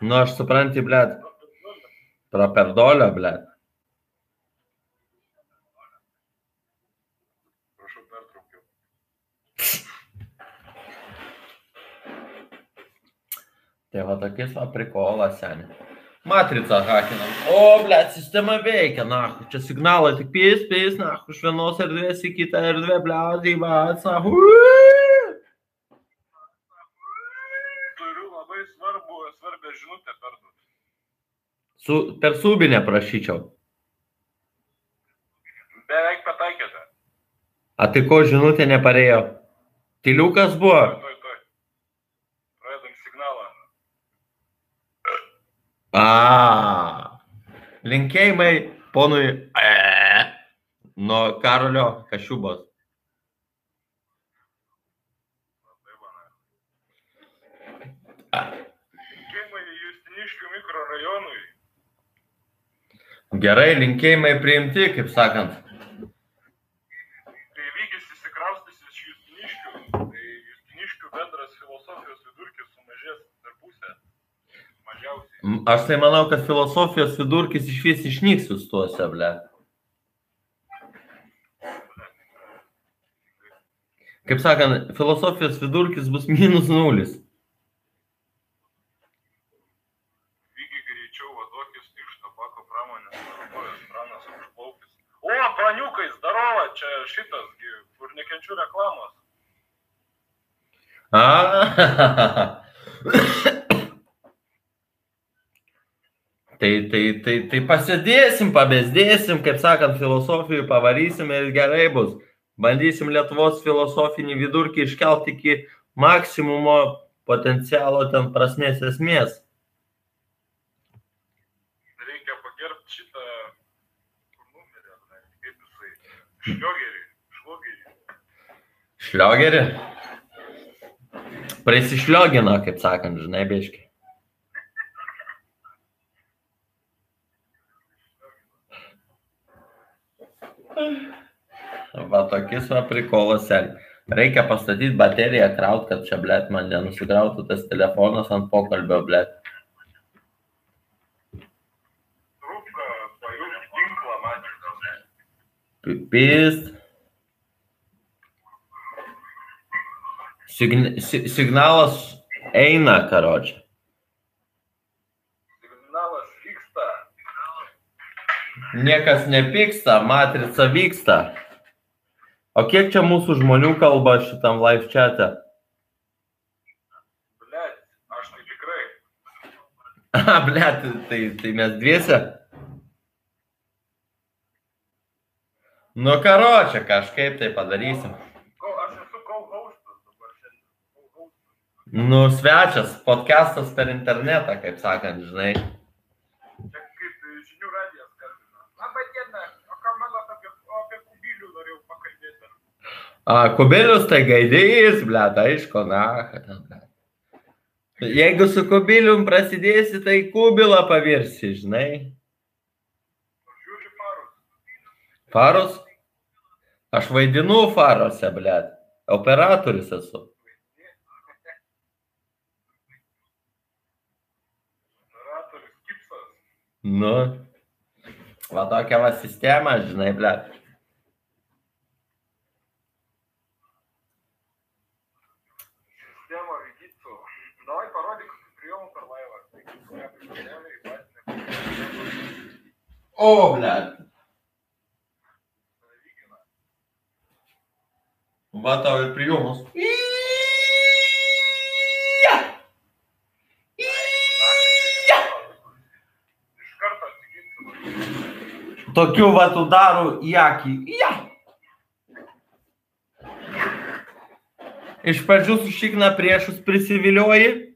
Nu, aš supranti, blėt. Pro perdolio, blėt. Tai va tokis va prikolas, seniai. Matrica hakinam. O, blėt, sistema veikia, na, čia signalai tik pys, pys, na, iš vienos erdvės į kitą erdvę, blėt, į vatsą. Turiu labai svarbu, svarbę žinutę perduoti. Su, per subinę prašyčiau. Beveik pataikėte. A tai ko žinutė neparėjo? Tiliukas buvo. A. Linkėjimai ponui e, nuo Karolio na. Linkėjimai Justiniškių mikrorajonui. Gerai, linkėjimai priimti, kaip sakant. Kai lygis įsikraustys iš Justiniškių, tai Justiniškių bendras filosofijos vidurkis sumažės per pusę. Mažiausiai. M, Aš tai manau, kad filosofijos vidurkis iš vis išnyks jūs tuose, ble. Kaip sakant, filosofijos vidurkis bus minus nulis. Vygi greičiau vadokis iš tabako pramonės darbuojas pranas užplaukis. O, praniukai, zdarova, čia šitas, kur nekenčiu reklamos. A. Tai, tai, tai, tai pasėdėsim, pabesdėsim, kaip sakant, filosofijų pavarysim ir gerai bus. Bandysim Lietuvos filosofinį vidurkį iškelti iki maksimumo potencialo ten prasmės esmės. Reikia pagerbti šitą, numerį, ne, kaip jisai. Šliogerį, šlogerį. Šliogerį. Prisišliogino, kaip sakant, žinai, beški. Va tokis va prikolas, sel. Reikia pastatyti bateriją, kraut, kad čia, blėt, man nenusikrautų tas telefonas ant pokalbio, blėt. Pipist. Sign si signalas eina, karočią. Signalas vyksta. Niekas nepyksta, matrica vyksta. O kiek čia mūsų žmonių kalba šitam live chat'e? Blet, aš tai tikrai. A, blėt, tai, tai mes dviese? Nu, karočią, kažkaip tai padarysim. Aš esu co-hostas dabar šiandien. Nu, svečias, podcastas per internetą, kaip sakant, žinai. Čia kaip e, žinių radijas skambina. Labą dieną, o ką manot apie, o apie kubilių norėjau pakalbėti. A, kubilius tai gaidys, kad ten, blėt. Jeigu su kubilium prasidėsi, tai kubilą pavirsi, žinai. Faros? Aš vaidinu farose, blėt. Operatorius esu. Nu, va tokia va sistema, žinai, blėt. Sistema Vigitsu. Davai parodyk, kokių prijomų per laivą. Taigi, kurią prieškeliavai, batinę, Blėt. Savigina. Va tau ir prijumus. Iš karto atsiginsiu. Tokių va tų darų į akį. Ja. Iš pradžių su šikna priešus prisivilioji,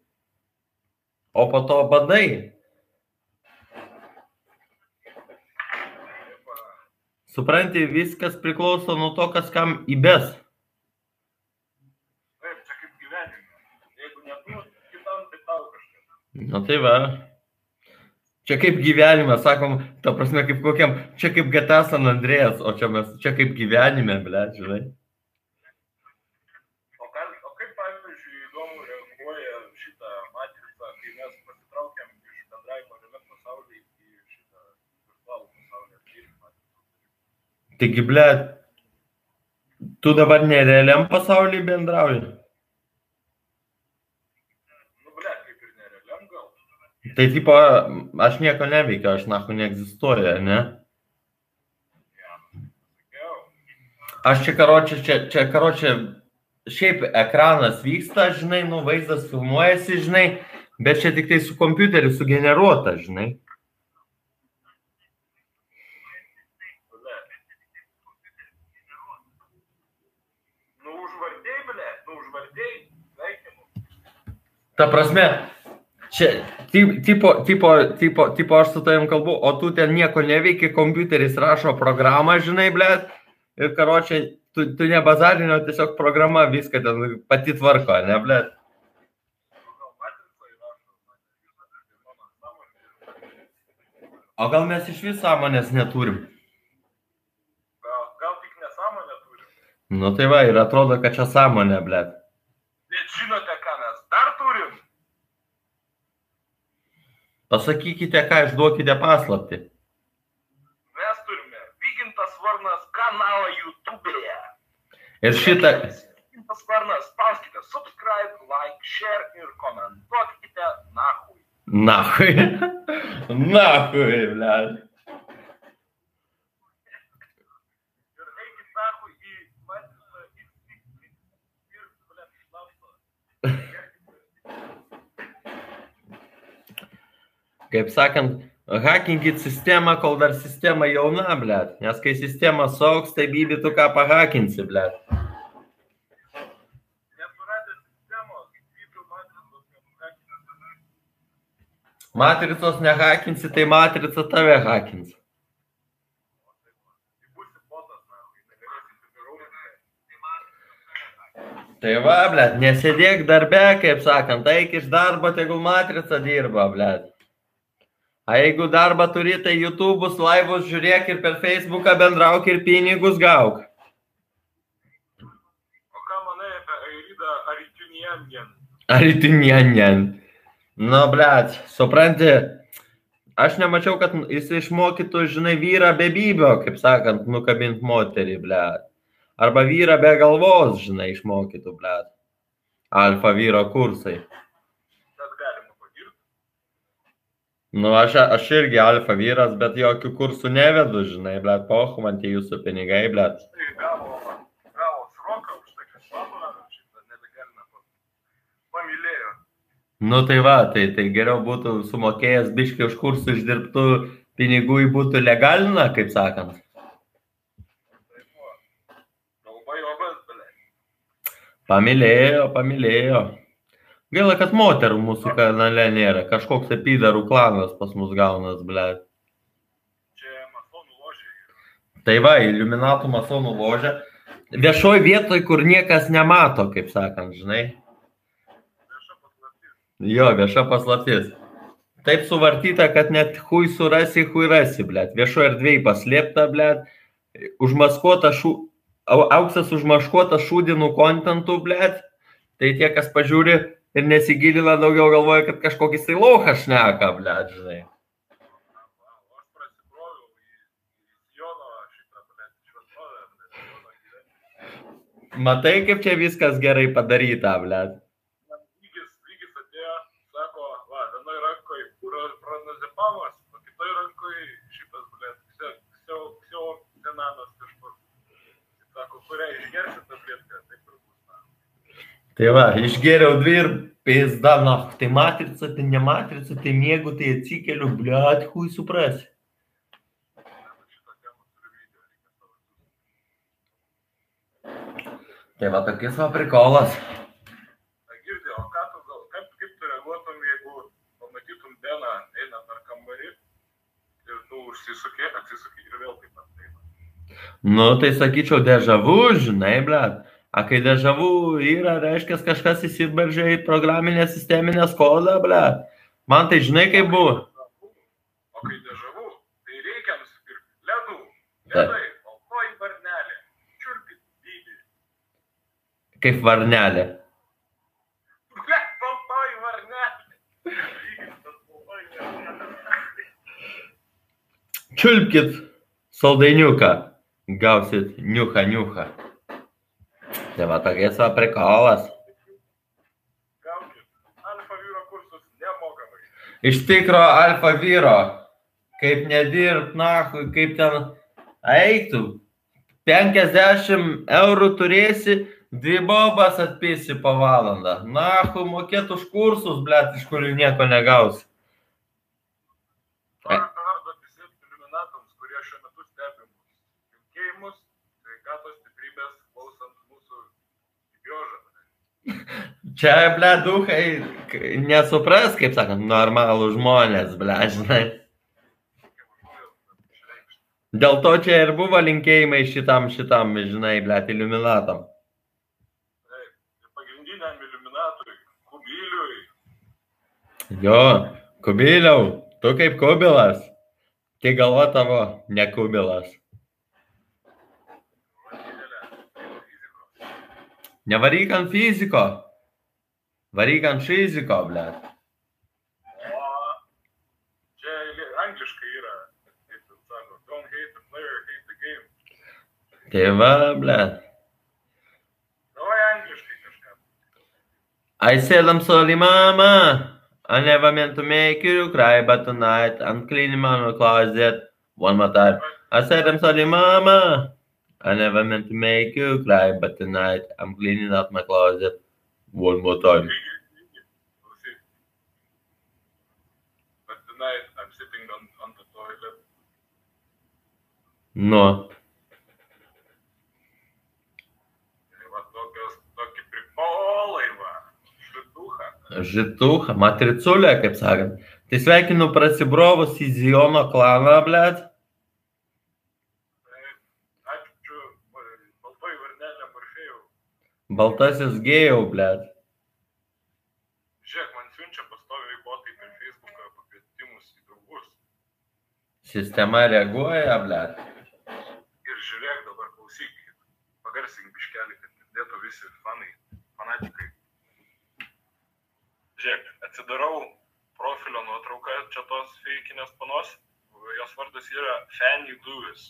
o po to badai. Supranti, viskas priklauso nuo to, kas kam įbes. Taip, čia kaip gyvenime. Jeigu ne tu, kitam, tai tau kažkas. Na tai va. Čia kaip gyvenime, sakom, ta prasme, kaip kokiam, čia kaip GTA San Andrėjas, o čia mes, čia kaip gyvenime, ble, žinai. O, gal, o kaip, pavyzdžiui, įdomu reaguoja šitą matricą, kai mes pasitraukiam iš bendravimo realiam pasaulyje į šitą virtualų pasaulį. Kaip matricą? Taigi, ble, tu dabar nerealiam pasaulyje bendrauji. Nu, ble, kaip ir nerealiam gal. Tai tipo, aš nieko neveikiu, aš nahu neegzistuoju, ne? Sakiau. Aš čia karočią, čia, čia karočią, šiaip ekranas vyksta, žinai, nu vaizdas filmuojasi, žinai, bet čia tik tai su kompiuteriu sugeneruota, žinai. Ble. Nu, užvardėjai, ble, nu, užvardėjai. Sveikinu. Ta prasme, čia, ti- tipo, tipo, tipo, tipo, aš su tavim kalbu, o tu ten nieko neveiki, kompiuteris rašo programą, žinai, ble, ir karočią, tu, tu ne bazarinio, tiesiog programa viską ten pati tvarko, ne, sąmonė. O gal mes iš vis sąmonės neturim? Gal, gal tik nesąmonę turim. Nu tai va, ir atrodo, kad čia sąmonė, ble. Bet žinote, ką mes dar turim? Pasakykite, ką išduokite paslapti. Mes turime Vygintas Varnas kanalą YouTube'e. Ir šitą, Vygintas Varnas, spauskite subscribe, like, share ir komentuokite nahui. nahui, nahui, ble. Ir eikit nahui į matricą ir ir ir ble, šnapsą. Kaip sakant, hakinkit sistemą, kol dar sistema jauna, ble. Nes kai sistema sauks, tai bibi tu ką pahakinsi, vykiu matricos nehakinsi, tai matrica tave hakins. Tai va, ble, nesėdėk darbe, kaip sakant, eik iš darbo, tegul matrica dirba, ble. A jeigu darbą turi, tai YouTube'us, laivus žiūrėk ir per Facebooką bendrauk ir pinigus gauk. O ką manai apie Airidą Aritunianien? Ar tu niandien? Nu, blėt, supranti, aš nemačiau, kad jis išmokytų, žinai, vyrą be bybio, kaip sakant, nukabint moterį, blėt. Arba vyrą be galvos, žinai, išmokytų, blėt. Alfa vyro kursai. Nu, aš, aš irgi alfa vyras, bet jokių kursų nevedu, žinai, blėt, poch, man tie jūsų pinigai, blėt. Tai gavo, gavo sroką už tai, kad šlamą šitą nelegalina pamylėjo. Nu tai va, tai, tai geriau būtų sumokėjęs biškių už kursų išdirbtų pinigų į būtų legalina, kaip sakant. Tai pamilėjo, pamilėjo. Gaila, kad moterų mūsų kanale nėra. Kažkoks apydarų klanas pas mus gaunas, ble. Čia masonų ložė. Tai va, iliuminatų masonų ložė. Viešoj vietoj, kur niekas nemato, kaip sakant, žinai. Vieša paslaptis. Jo, vieša paslaptis. Taip suvartyta, kad net hui surasi, hui rasi, blėt. Viešo erdvėje paslėpta, blėt. Užmaskuota šu... au- Auksas užmaškuota šūdinų kontentų, blėt. Tai tie, kas pažiūri ir nesigilina daugiau, galvoja, kad kažkokį tai lauką šneka, blėt, žinai. Matai, kaip čia viskas gerai padaryta. Man lygis, lygis atėjo, sako, va, vienoj rankoj pranazipamas, o kitoj rankoj šitas, ksio, ksio, ksio senanas kažkur. Sako, kurią išgersi tabletkę, taip ir bus. na. Tai va, išgėriau dvi ir pizda, na, tai matrica, tai ne matrica, tai mėgų, tai atsikeliu, blėt, hui suprasi. Tai va, tokis va prikolas. Girdi, o ką tu gal, kaip, kaip tu reaguotum, jeigu pamatytum Beną einant per kambarį ir tu užsisukė, atsisukė ir vėl taip pat. Nu, tai sakyčiau, dežavu, žinai, blėt. A kai dežavu yra, reiškia, kažkas įsiberžė į programinę sisteminę kodą, blėt. Man tai žinai, kaip buvo. O kai dežavu, tai reikia nusipirkti ledų, ledai, baltoji varnelė, čiulpit dydį. Kaip varnelė. Ble, baltoji varnelė. Čiulpkit saldainiuką. Gausit niucha, niucha. Tai va, tokias va prikolas. Iš tikro alfa vyro, kaip nedirb, na, kaip ten eitų. 50 eurų turėsi, dvi bobas atpisi po valandą. Na, mokėt už kursus, blėt, iš kurių nieko negausi. Noriu perduoti visiems iliuminatams, kurie šiuo metu stebi mus. Linkėjimus, sveikatos stiprybės, klausant mūsų biožą. Čia, blėt, duhai, nesupras, kaip sakant, normalų žmonės, blėt, žinai. Dėl to čia ir buvo linkėjimai šitam, šitam, žinai. Taip, ir pagrindiniam iliuminatui, kubiliui, Jo, kubiliau, tu kaip kubilas. Tik galva tavo, ne kubilas. Nevaryk ant fiziko. Varyk ant fiziko, ble. O čia li- angliškai yra, kaip ten sako, don't hate the player, hate the game. Tai va, ble. Davai angliškai kažką. I said I'm sorry, mama. I never meant to make you cry, but tonight I'm cleaning my closet one more time. I said I'm sorry, mama. I never meant to make you cry, but tonight I'm cleaning out my closet one more time. But tonight I'm sitting on, on the toilet. Šituha. žitucha, matriculė, kaip sakant. Tai sveikinu prasibrovus į Ziono klaną, ble. Taip. Ačiū, baltoji varnelė Morfėjau. Baltasis gėjau, ble. Žiūrėk, man siunčia pastoviai botai per Facebooką pakvietimus į draugus. Sistema reaguoja, ble. Ir žiūrėk dabar klausykit. Pagarsink biškelį, kad girdėtų visi fanai, fanatikai. Žiūrėk, atsidarau profilio nuotrauką čia tos feikinės panos. Jos vardas yra Fanny Lewis.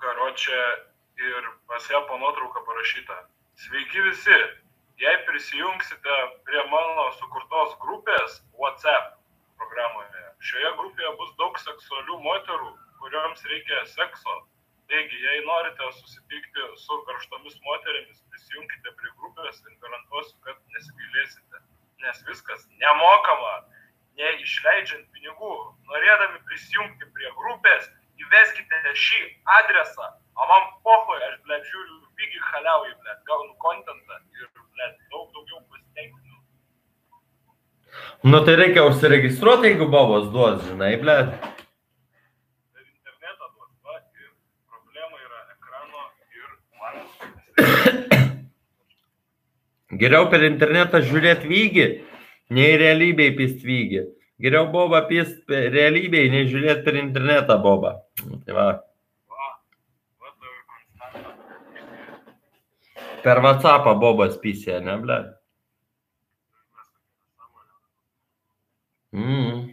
Karočią ir pas ją po nuotrauką parašyta. Sveiki visi, jei prisijungsite prie mano sukurtos grupės WhatsApp programoje, šioje grupėje bus daug seksualių moterų, kuriuoms reikia sekso. Taigi, jei norite susitikti su karštomis moterimis, prisijunkite prie grupės ir garantuosiu, kad nesigailėsite. Nes viskas nemokama, neišleidžiant pinigų. Norėdami prisijungti prie grupės, įveskite šį adresą. O man pohoj, aš, ble, žiūriu, pigi haliauju, ble. Gal, Nu tai reikia užsiregistruoti, jeigu bobos duos, žinai, ble. Geriau per internetą žiūrėti vygį, nei realybėj pist vygį. Geriau bobą pist realybėj, nei žiūrėti per internetą bobą. Nu, Tai va, per WhatsAppą bobas pisė, ne, ble. Mm.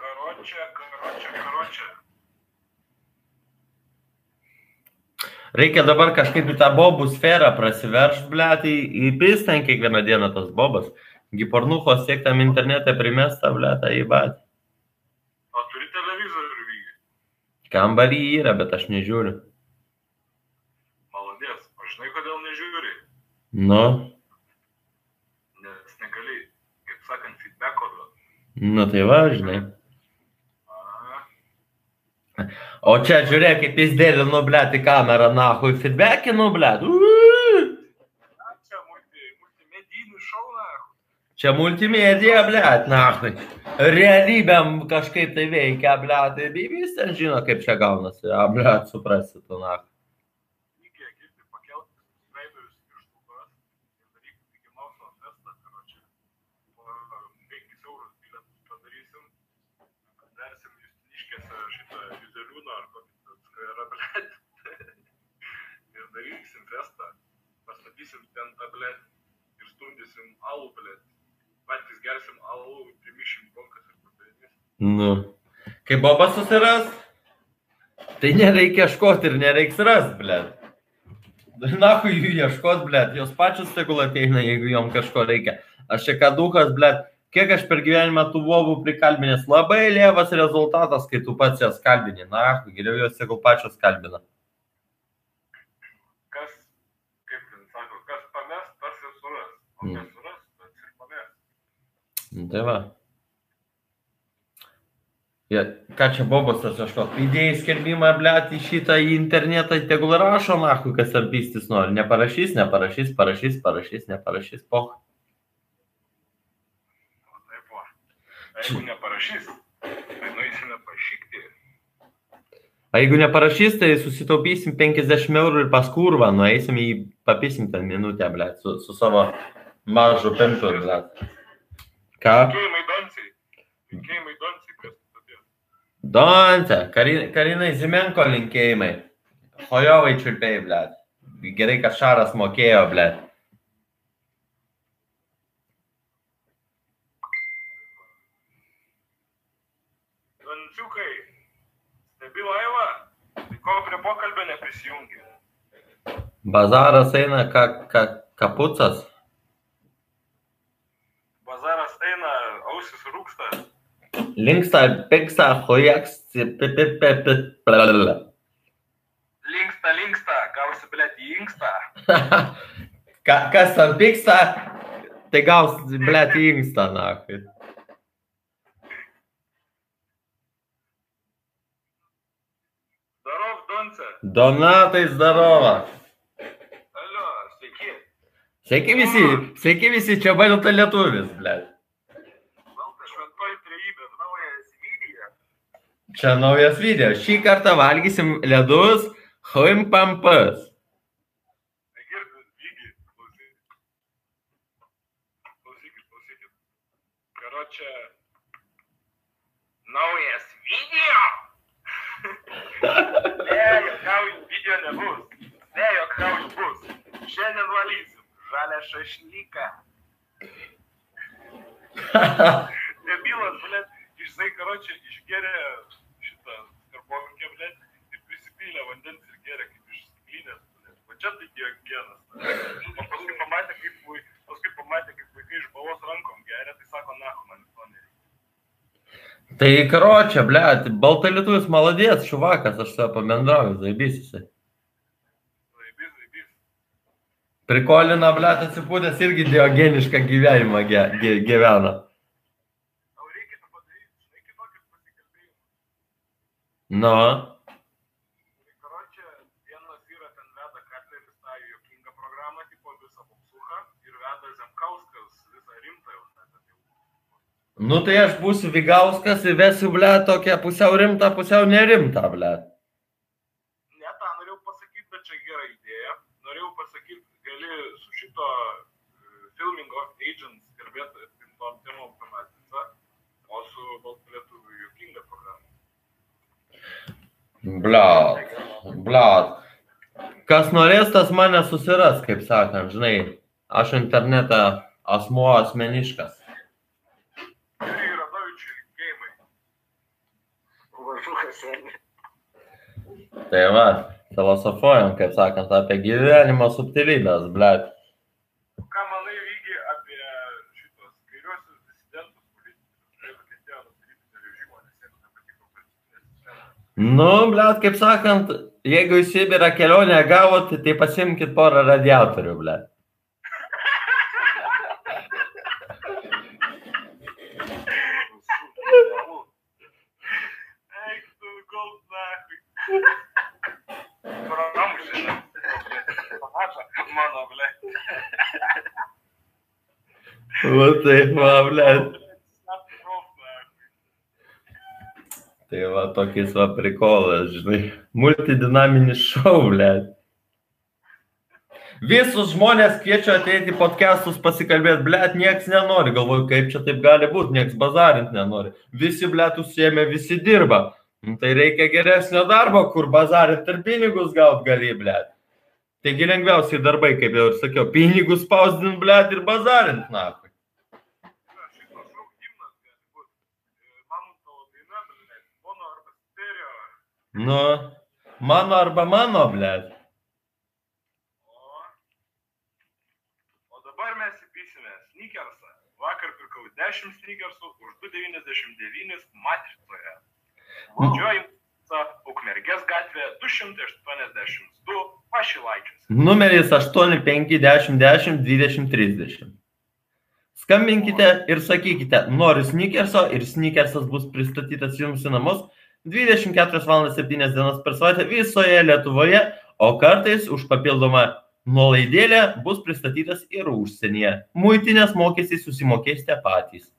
Karočią, karočią, karočią. Reikia dabar kažkaip į tą bobų sferą prasiveršt, ble, tai įpis ten kiekvieną dieną tas bobas. Gi pornuchos tiek tam internete primesta, ble, tai į bat. O turi televizorių vygi? Kambarį yra, bet aš nežiūriu. Maladės. O žinai, kodėl nežiūri? Nu, Nes negali, kaip sakant, feedbacko duoti. Nu tai va, žinai. O čia žiūrėk, kaip jis dėlė, nu, ble, į kamerą, nahui. Uuu. a, čia multi. Čia multimedija, ble, nahui. Realybėm kažkaip tai veikia, ble, tai bybys ten žino, kaip čia gaunasi, a, ble, suprasi tu, nahui. Lygiai, girdi, pakelti subscriberius iš lubas ir daryti Mickey Mouse festą, karočią. Po 5 eurus bilietus padarysim. Darsim justiniškėse šitą juzeliūną ar kokį ten skverą, blėt. ir darysim festą. Pastatysim ten tą, blėt. Ir stumdysim alų, blėt. Patys gersim alų, primišim bonkas ir padarysim. Nu. Kai bobas susiras, tai nereikia ieškoti ir nereiks rast, ble. Nahui jų ieškot, ble, jos pačios tegul ateina, jeigu jom kažko reikia. Aš čia ką duhas, ble, kiek aš per gyvenimą tų bobų prikalbinęs, labai lievas rezultatas, kai tu pats jas kalbini. Na, geriau jos tegul pačios kalbina. Kas, kaip ten sako, kas pames, tas ir suras. O Mm. Tai va. Ja, ką čia bobas tas ieškot? Įdėjai skelbimą, ble, į šitą į internetą, tegul rašo, nahui, kas ar pystis nori. Neparašys, neparašys, parašys, parašys, neparašys, poch. O taip va. Jeigu neparašys, tai nueisime pašykti. A jeigu neparašys, tai susitaupysim 50 eurų ir pas kurvą, nueisim į papysim ten minutę, ble, su, su savo mažu pempiu, ble. Ką? Linkėjimai Doncijai. Linkėjimai Doncijai. Donce, Karin, Karinai Zimenko linkėjimai. Hojovai čiulpiai, ble. Gerai, kad Šaras mokėjo, ble. Donciukai, stebi laivą, tai ko prie pokalbio neprisijungi. Bazaras eina ka, ka, kapucas. Bazaras eina, ausis rūksta. Linksta, piksta, hojaks. Linksta, linksta, gausi blėt į inkstą. Ka, kas tam piksta, tai gaus, ble, inksta, na. Darov, Donce. Donatai zdarova. Alio, sveiki. Sveiki visi, sveiki visi, čia bailta lietuvis, ble. Valda šventoji trejybė, naujas video. Čia naujas video. Šį kartą valgysim ledus huimpampas. Karočią, naujas video. ne, jokauju, video nebus. Ne, jokauju, bus. Šiandien valysim žalę šašlyką. Debilas, blėt, išsai, karočią, išgeria ir prisipylė vandens ir geria kaip iš stiklinės. Va čia tai diogenas. O paskui pamatė, kaip, paskui pamatė, kaip vaikai iš balos rankom geria, tai sako, na, man to nereikia. Tai karočią, ble, balta lietuvis maladės, šuvakas, aš su pamendrauju, zaibysis. Zaibys, zaibys. Prikolina, ble, atsipūtęs irgi diogenišką gyvenimą ge, ge, gyvena. Nu, Tai karočią, vienas vyras ten veda Katleris tą juokingą programą, tipo visą popsuchą, ir veda Zemkauskas visą rimtą jau tą Nu tai aš būsiu Vigauskas ir vesiu, ble, tokią pusiau rimtą, pusiau nerimtą, ble. Ne tą norėjau pasakyti, bet čia gera idėja. Norėjau pasakyti, gali su šito e, filming agents kalbėti tom temom pamatyta, o su baltlietuviu juokinga programa. Bliat, bliat. Kas norės, tas mane susiras, kaip sakant, žinai. Aš internete asmuo asmeniškas. Jurijui Radovičiui linkėjimai. Važukas, seniai. Tai va, filosofuojam, kaip sakant, apie gyvenimo subtilybės, bliat. Ką manai, Vygi, apie šitos kairiosius disidentus kurie nukentėjo nuo politinio režimo, nes jiems nepatiko sistema? Nu, bliat, kaip sakant, jeigu į Sibirą kelionę gavot, tai pasimkit porą radiatorių, bliat. Eik tu, gold nahui. Pramušė. Panaša, mano, ble. Va taip, va, nahui. Tai va, tokiais va prikolas, žinai. Multidinaminis šou, bliat. Visus žmonės kviečiu ateiti į podcastus pasikalbėti, blėt, nieks nenori, galvoju, kaip čia taip gali būti, nieks bazarint nenori. Visi, blėt, užsiemė, visi dirba. Nu, tai reikia geresnio darbo, kur bazarint ir pinigus gaut gali, blėt. Taigi lengviausiai darbai, kaip jau ir sakiau, pinigus spausdint, blėt, ir bazarint, na. Nu, mano arba mano, blėt. O, o dabar mes įpysime sneakersą. Vakar pirkau 10 sneakersų už 2,99 matricoje. Didžioji Ukmergės gatvė 282 Pašilaičiuose. Numeris 85010 2030. Skambinkite ir sakykite, noriu sneakerso ir sneakersas bus pristatytas jums į namus 24 val. 7 dienas per savaitę visoje Lietuvoje, o kartais už papildomą nuolaidėlę bus pristatytas ir užsienyje. Muitinės mokesčiai susimokėsite patys.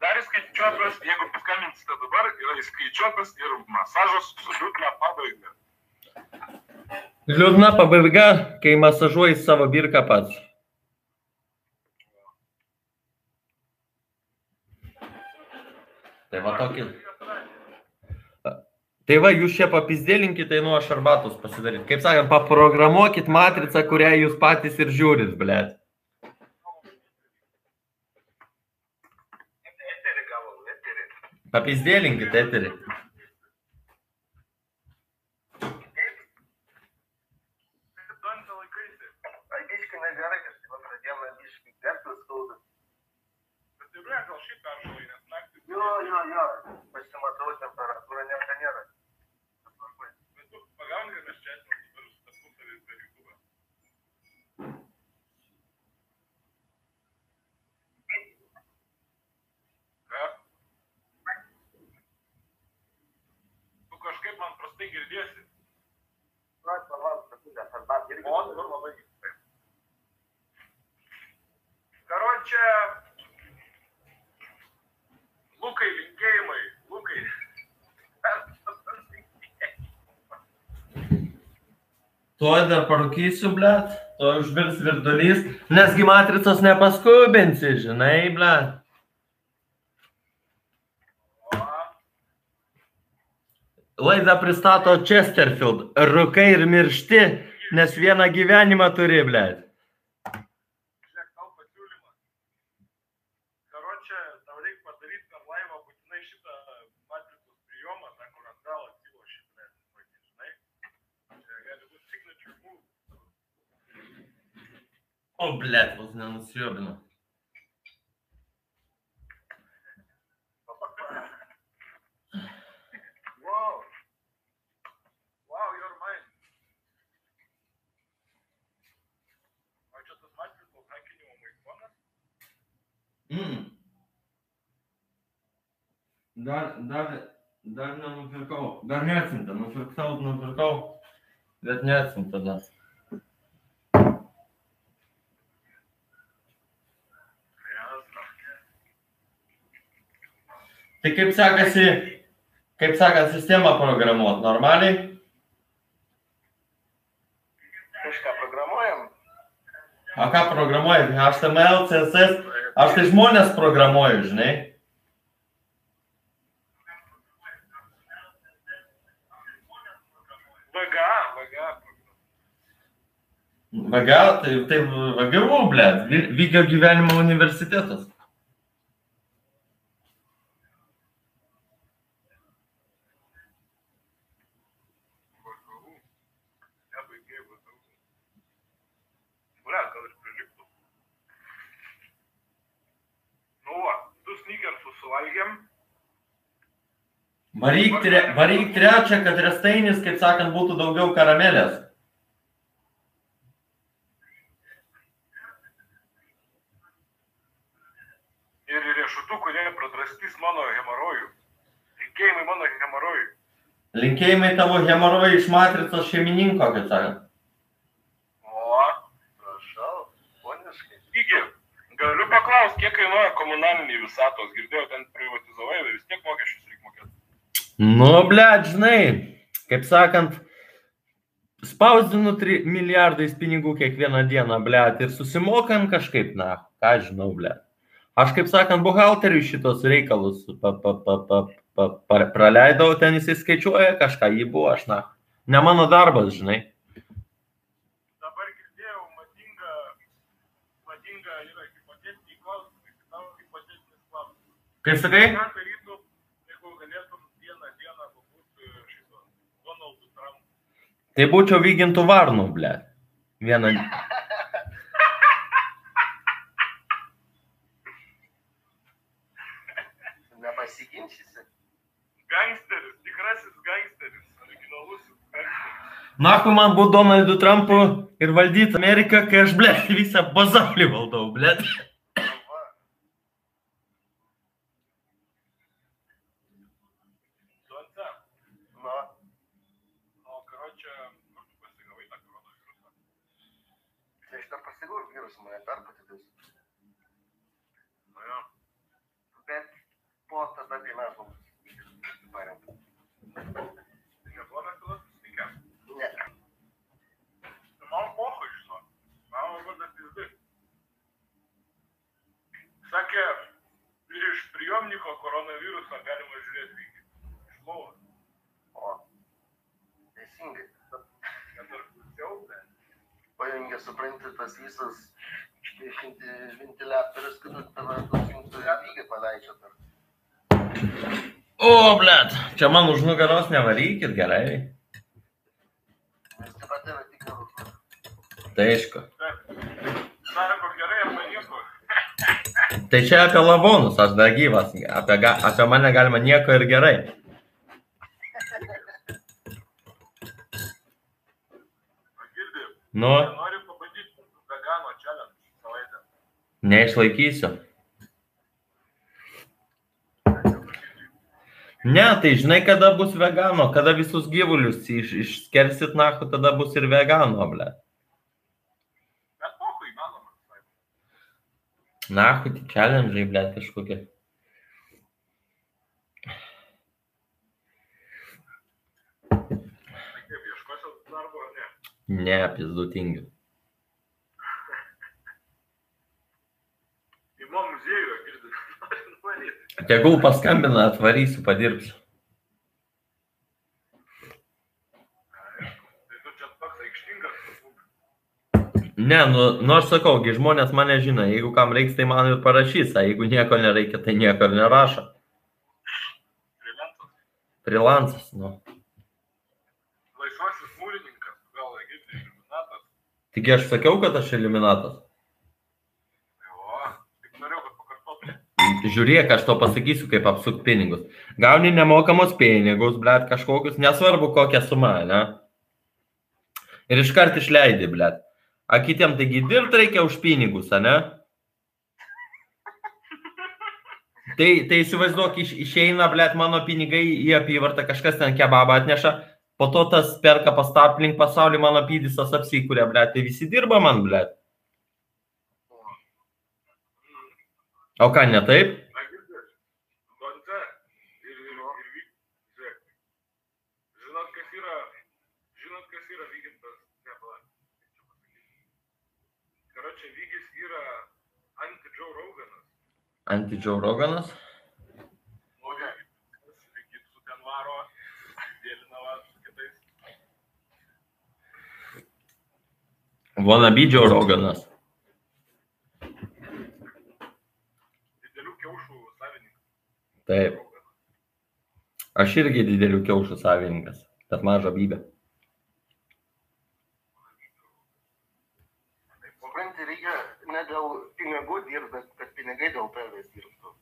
Dar įskaičiuotas, jeigu paskambinsite dabar, yra įskaičiuotas ir masažas su liūdna pabaiga. Liūdna pabaiga, kai masažuoji savo birką pats. Tai va tokį. Tai va, jūs čia papizdėlinkite, tai nu aš arbatos pasidaryt. Kaip sakant, paprogramuokit matricą, kurią jūs patys ir žiūrit, blėt. Gavom, eterį. Papizdėlinkit, eterį. Kaip Dantė laikaisi. Ai, biškai negerai, kažkaip antrą dieną biškai gertas skauda. Bet tai ble, gal šiaip peržalai, nes naktį. Jo, jo, jo. Pasimatau, temperatūra nieko nėra. Tvarkoj. Bet tu pagauni, kad mes čia esame dabar su tarpusavį per YouTube. Ką? Tu prastai girdėsi. Na, palauk, sekundės, arbat irgi. O, dabar labai gerai. Karočią. Lukai, linkėjimai. Lukai. Tuoj dar parūkysiu, blėt. Tuoj užvirs virdulys. Nesgi matricos nepaskubinsi, žinai, blėt. O, Laidą pristato Chesterfield. Rūkai ir miršti, nes vieną gyvenimą turi, blėt. žiūrėk, tau pasiūlymas. Karočią, tau reikia padaryti per laivą būtinai šitą matricos prijomą, tą, kur atgal atsilo šitą, žinai. Čia gali būti signature move. O, blėt, vos nenusijobino. Wow. Wow, you're mine. O čia tas matricos hackinimo maifonas? Mm. Dar, dar, dar nenupirkau. Dar neatsimta. Nupirkau, nupirkau. Bet neatsimta dar. Tai kaip sekasi, kaip sekasi sistemą programuoti? Normaliai? Kažką programuojam. O ką programuoji? HTML, CSS? Aš tai žmonės programuoju, žinai. VGA, VGA. VGA, tai, tai VGU, ble, Vykio gyvenimo universitetas. VGU. Nebaigėjau VGU. Ble, gal ir priliptų. Nu, va, du sneakersus suvalgėm. Varyk, tre, varyk trečią, kad restainis, kaip sakant, būtų daugiau karamelės. Ir riešutų, kurie pradraskys mano hemorojų. Linkėjimai mano hemorojų. Linkėjimai tavo hemorojai iš matricos šeimininko, kaip sakant. O, Prašau, poniškai. Lygi, galiu paklausti, kiek kainuoja komunaliniai visatos. Girdėjau, ten privatizavai, vis tiek mokesčius reikia mokėti. Nu, ble, žinai, kaip sakant, spausdinu 3 milijardais pinigų kiekvieną dieną, ble, ir susimokam kažkaip, na, ką žinau, ble. Aš, kaip sakant, buhalteriui šitos reikalus pa, pa, pa, pa, pa, praleidau, ten jisai skaičiuoja kažką, jį buvo, aš, na, ne mano darbas, žinai. Dabar girdėjau, madinga, madinga yra hipotetiniai klausimai, tai tavo hipotetinis klausimas. Kaip sakai? Ką darytum, jeigu galėtum vieną dieną pabūti šito Donaldų Trump? Tai būčiau vygintų varnų, ble. Vieną. Nepasiginčysi. Gangsteris, tikrasis gangsteris, originalusis gangsteris. Nahu man būtų Donaldu Trumpu ir valdyti Ameriką, kai aš, ble, visą pasaulį valdau, ble. Va, Duonce, nu, o karočią, kur tu pasigavai tą koronavirusą? tai aš dar pasigau virusą mane perpatydus. Nu jo, Bet po tada, kai mes mums parėm. tai nebuvo mes tada susitikę. Ne. Tai man poho žinok, mano vardas pizdi. Sakė, iš prijomniko koronavirusą galima žiūrėti. Iš lovos. O, teisingai. Net ar klausiau, bet. Pajungia, supranti, tas visas ventiliatorius, kad tave nusijungtų ir lygį paleidžia dar. O, ble, čia man už nugaros nevarykit, gerai. Tai aišku. Sako gerai arba nieko. Tai čia apie lavonus, aš dar gyvas, apie, ga, apie mane galima nieko ir gerai. Nu, nori pabandyti vegano challenge savaitę. neišlaikysiu. Ne, tai žinai, kada bus vegano, kada visus gyvulius iš, išskersit nahu, tada bus ir vegano, ble. Bet poho įmanoma. visai. Nahu, tai challenge, ble, kažkokie. Ne? Pizdutingi. Į mo muziejų. Norėt. Tegul paskambina, atvarysiu, padirbsiu. Tai tu čia toks aikštingas. turbūt. Ne, nu, nu aš sakau, gi žmonės mane žino, jeigu kam reiks, tai man ir parašys, o jeigu nieko nereikia, tai nieko ir nerašo. Freelances, nu. Laisvasis mūrininkas, gal girdai iliuminatas. Taigi aš sakiau, kad aš eliminatas. Jo, tik norėjau, kad pakartotum. Žiūrėk, aš to pasakysiu, kaip apsuk pinigus. Gauni nemokamos pinigus, blėt, kažkokius, nesvarbu kokią sumą, ne? Ir iškart išleidi, blėt. A kitiem taigi dirbti reikia už pinigus, ne? Tai, tai įsivaizduok, iš, išeina, blėt, mano pinigai į apyvartą, kažkas ten kebabą atneša, po to tas perka pas tą aplink pasaulį, mano pydisas apsikūrė, blėt, tai visi dirba man, blėt. O ką, ne taip? Na girdai. Gonce, įtikintas, ne, pala, kaip čia pasakyti. Vygis yra anti-Joe Roganas. Anti-Joe Roganas. O ne, Vygis ten varo, dėlinava su kitais. Wannabe Joe Roganas. Didelių kiaušų savininkas. Taip. Aš irgi didelių kiaušų savininkas, bet mažą bybę. Supranti, reikia ne dėl pinigų dirbti, bet dėl tavęs dirbtų.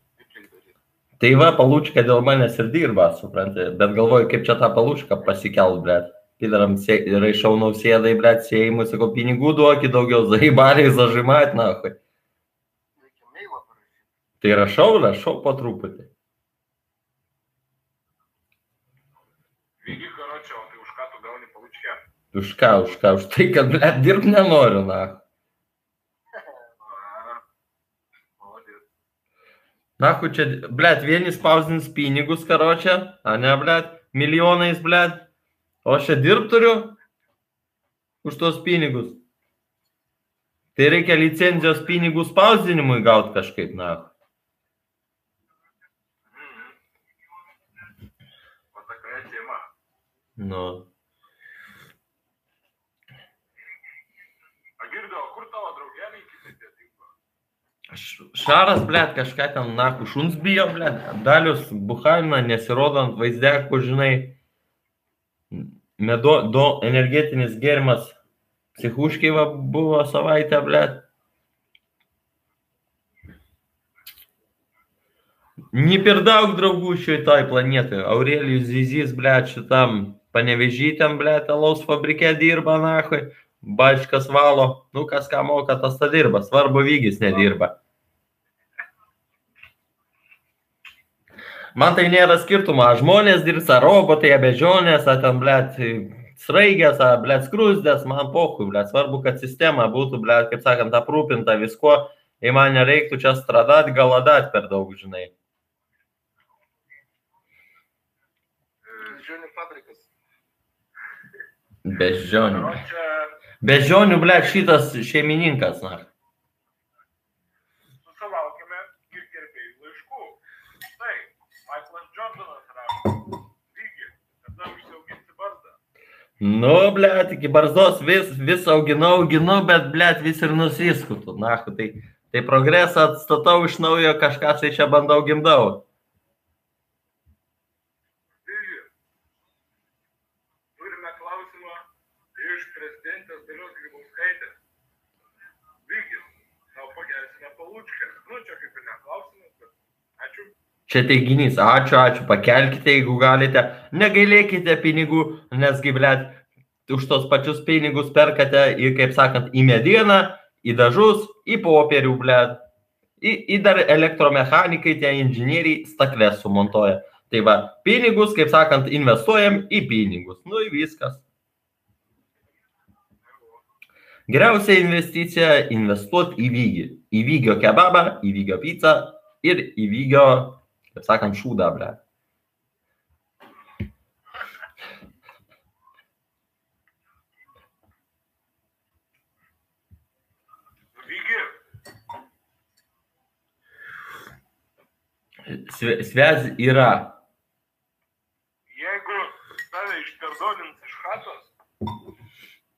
Tai va, palūčka dėl manęs ir dirba, supranti, bet galvoju, kaip čia tą palūčką pasikelt, blėt. Pidaram raišau nausėdai, blėt, sėjimui, sakau, pinigų duokit daugiau, zaibariai zažimat, na, parašyti. Tai rašau, rašau po truputį. Vygi, karočią, o tai už ką tu gauni palūčkę? Už ką, už ką, už tai, kad, blėt, dirbt nenoriu, na. Na, kur čia, blėt, vieni spausdins pinigus karočią, ar ne, blėt, milijonais, blėt, o aš čia dirbt turiu už tos pinigus. Tai reikia licenzijos pinigų spausdinimui gauti kažkaip, na. Nu. Šaras, blėt, kažką ten, na, šuns bijo, blėt. Dalius Buchaina, nesirodant vaizdeku, žinai, medo, do energetinis gėrimas psichuškai va buvo savaitę, blėt. Не per daug draugų šitoj planetoje. Aurelijus Zizys, blėt, šitam panevežytėm, blėt, alaus fabrike dirba, nahui. Bačkas valo. Nu, kas ką moka, tas tą dirba. Svarbu, vygis nedirba. Man tai nėra skirtumo, ar žmonės dirbs, ar robotai, ar bežionės, ar ten, blėt, sraigės, ar, blėt, skrusdės, man pohui, blėt, svarbu, kad sistema būtų, blėt, kaip sakant, aprūpinta viskuo, į man nereiktų čia stradat, galadat per daug, žinai. Žiūrėjau Beždžionių, blėt, šitas šeimininkas, na. susilaukėme ir gerbėjų laiškų. Štai, Michaelas Jordanas rašo. Vygi, kada užsiauginsi barzdą? Nu, blėt, iki barzdos vis, vis auginau, auginu, bet, blėt, vis ir nusiskutu, na, tai, tai progresą atstatau iš naujo, kažką tai čia bandau gimdau. Vygi, turime klausimą iš prezidentės Dalios Grybauskaitės. Vygi, tau pagelsime palūčkę. Nu, čia kaip ir neklausimas, bet ačiū. Čia teiginys, ačiū, ačiū, pakelkite, jeigu galite, negailėkite pinigų, nesgi, blėt, už tos pačius pinigus perkate į, kaip sakant, į medieną, į dažus, į popierių, blėt, į, į dar elektromechanikai, tie inžinieriai staklės sumontuoja. Tai va, pinigus, kaip sakant, investuojam į pinigus. Nu, į viskas. Geriausia investicija - investuoti į vygį. Į vygio kebabą, į vygio pizzą ir į vygio, kaip sakant, šūdą, ble. Svez yra. jeigu tave išperdonins iš chatos,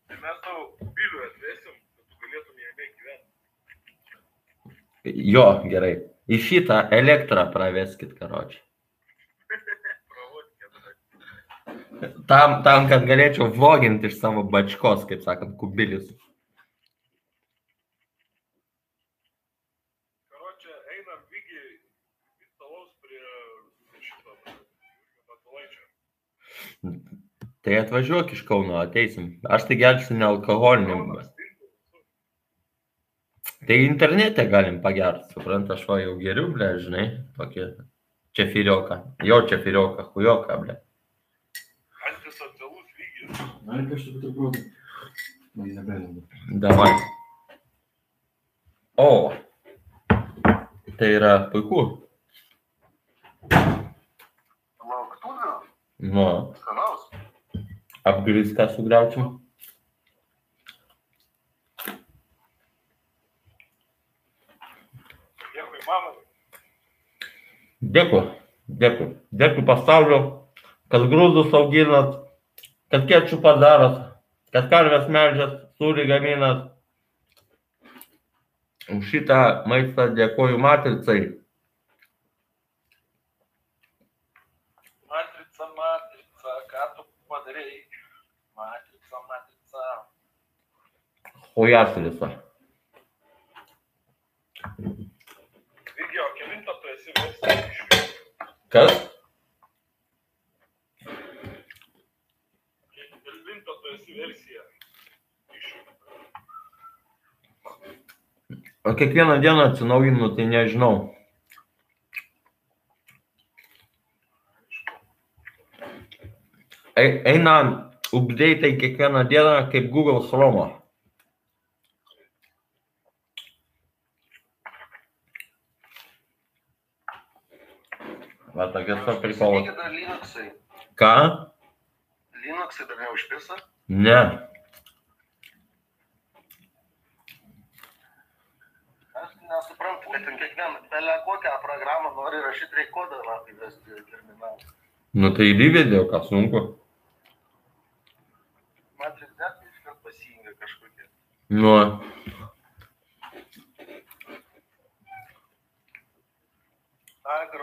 tai mes tau bilių atvesim, kad tu galėtum jame gyventi. Jo, gerai. Į šitą elektrą praveskit, bet Tam, tam, kad galėčiau vloginti iš savo bačkos, kaip sakant, kubilius. Karočią, einam Vygi stalaus prie šito Matulaičio. Tai atvažiuok iš Kauno, ateisim. Aš tai gersiu nealkoholinį. Tai internete galim pagerti, supranta, aš va jau geriu, ble, žinai, tokį čefirioką. Jo čefirioką, hujoką, ble. Antisocialus Vygis. Nori kažkaip truputį? Na, nebelinu. Davai. O. Tai yra puiku. Lauktuvių, Nu, skanaus. apgriską sugriaučiau. Dėkui, dėkui. Dėkui pasauliu, kad grūdus auginat, kad kečupą darot, kad karvės melžat, sūrį gaminat. Už šitą maistą dėkoju matricai. Matrica, matrica, ką tu padarei? Matrica, matrica. Hujas visą. Irgi, o kelinta tu esi versija iš Kas? O kiekvieną dieną atsinaujinu, tai nežinau. Ei- Eina update kiekvieną dieną kaip Google Chrome. Va tokias to prikolas. Ką? Linuxai dar neužpisa? Ne. Aš nesuprantu, kad ten kiekvieną, belę kokią programą nori rašyti, reikia kodą, na, tai vesti terminalą. Nu tai įvedė, o ką sunku. Matrix Z iškart pasijungia kažkokie. Nu,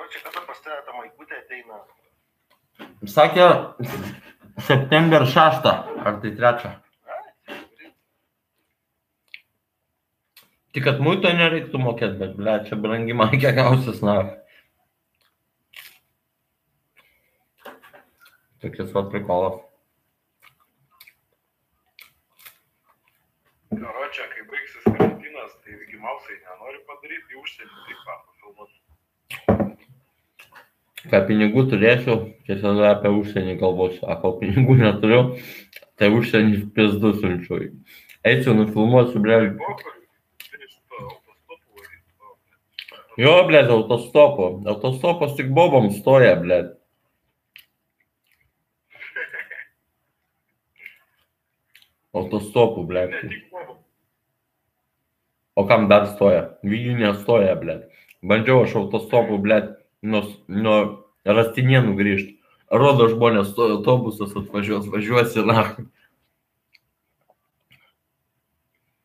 Na, karočią, kada pas tave ta maikutė ateina? sakė september 6 ar tai 3. Ai, Tik kad muito nereiktų mokėti, bet, ble, čia brangi man kiek gausis, na. Tokias va prikolas. Karočią, kai baigsis karantinas, tai Vigimausai nenori padaryti į užsienį, tai ką, pafilmuoti. Ką pinigų turėsiu, tiesiog apie užsienį galvosiu. A, kol pinigų neturiu, tai užsienį pizdu siunčiu. Eisiu, nufilmuosiu, ble. Jo, ble, autostopu. Autostopas tik bobom stoja, ble. Autostopu, ble. O kam dar stoja? Vyjų nestoja, ble. Bandžiau aš autostopu, ble, nuo, nuo rastinienų grįžti. Rodo žmonės, stoja autobusas atvažiuos, važiuosi, na,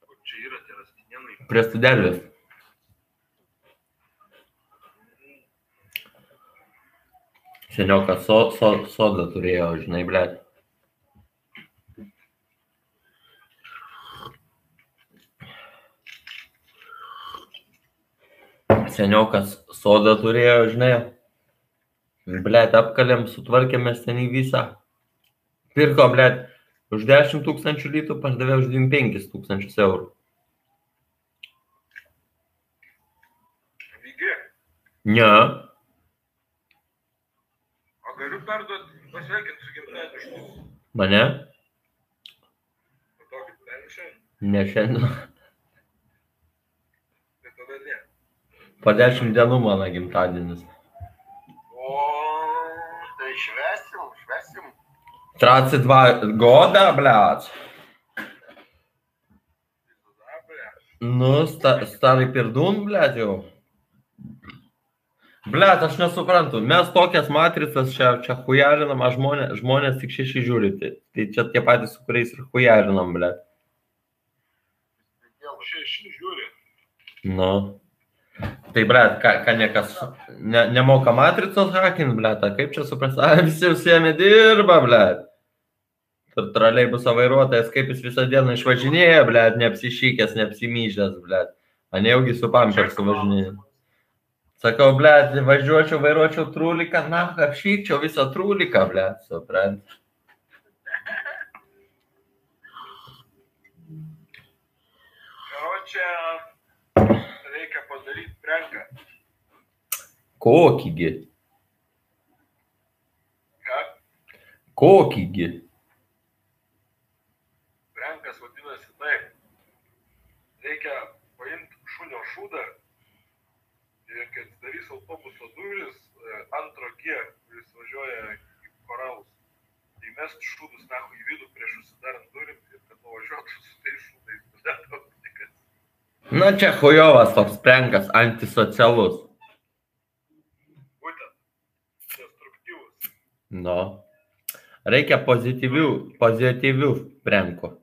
Kur čia yra tie rastinienai? prie studelės. Seniokas so, so, sodą turėjo, žinai, ble. Seniokas sodą turėjo, žinai. Blet, apkalėm, sutvarkėme seniai visą. Pirko, blet, už 10 tūkstančių litų pardavė už 25 tūkstančius eurų. Vygi, Ne, o galiu perduoti, pasveikinti su gimtadieniu iš tų. mane? Ten Ne šiandien. tai tada ne. Po 10 dienų mano gimtadienis. O, Tai švesim, švesim. 32 года, блядь. tada, ble. Nu, sta, старый пердун, блядь, jau. Блядь, aš nesuprantu. Mes tokias matricas čia, čia hujarinam, o žmonės, žmonės tik šeši žiūri. Tai, tai čia tie patys, su kuriais ir hujarinam, blядь. Vėl Šeši žiūri. Nu. Tai, blядь, ką, ką niekas ne, nemoka matricos hakin, blядь, a kaip čia supras? A, visi užsiemė dirba, blядь. Ir traliai bus vairuotojas, kaip jis visą dieną išvažinėja, blėt, neapsišykęs, neapsimyžęs, blėt. Ane jaugi su pampersu važinėja. Sakau, blėt, važiuočiau, vairuočiau trūliką, na, apšykčiau visą trūliką, blėt, suprant. Karočią, Kokįgi, Ką? kokįgi. Prenkas vadinasi taip. Reikia paimti šunio šūdą ir kai atsidarys autobuso duris, e, antro G, kuris važiuoja į koralus, tai mest šūdus nahu į vidų prieš užsidarant durim ir kad nuvažiuotų su tais šūdais. Na čia hujovas toks prenkas, antisocialus. Nu. Reikia pozityvių, pozityvių prenkų.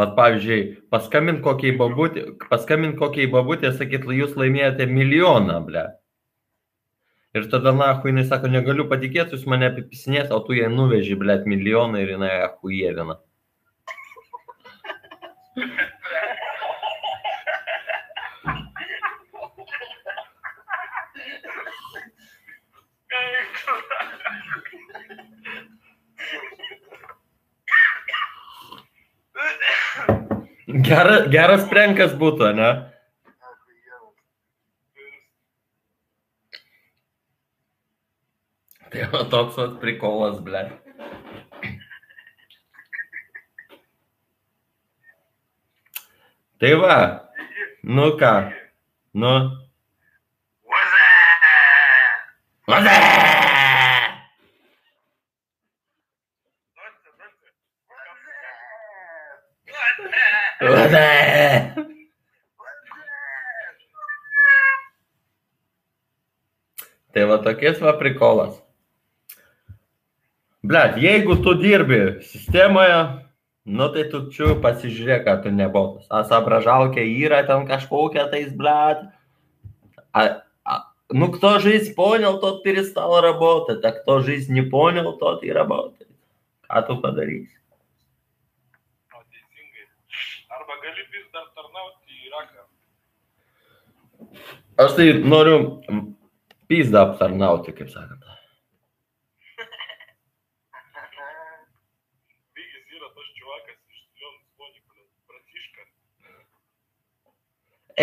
Vat pavyzdžiui, paskambint kokiai babutė, paskambint kokiai babutė, sakyt, jūs laimėjote milijoną, ble. Ir tada, na, jinai sako, negaliu patikėti, jūs mane apipisinės, o tu jai nuveži, ble, milijoną ir jinai ahujelina. Gera, geras prenkas būtų, ne? Tai va toks vat prikolas, ble. Tai va, nu ką, nu. Vaze! Vaze! Tai va tokies va prikolas. Blet, jeigu tu dirbi sistemoje, nu tai tu čia pasižiūrėk, kad tu nebotas. А соображалка yra ten kažkokia tais, блядь. А, а, ну кто жизнь понял, тот перестал работать, а кто жизнь не понял, тот и работает. Ką tu padarysi? Es ir no nu, pīzdāps ar naudu, kaip sakant.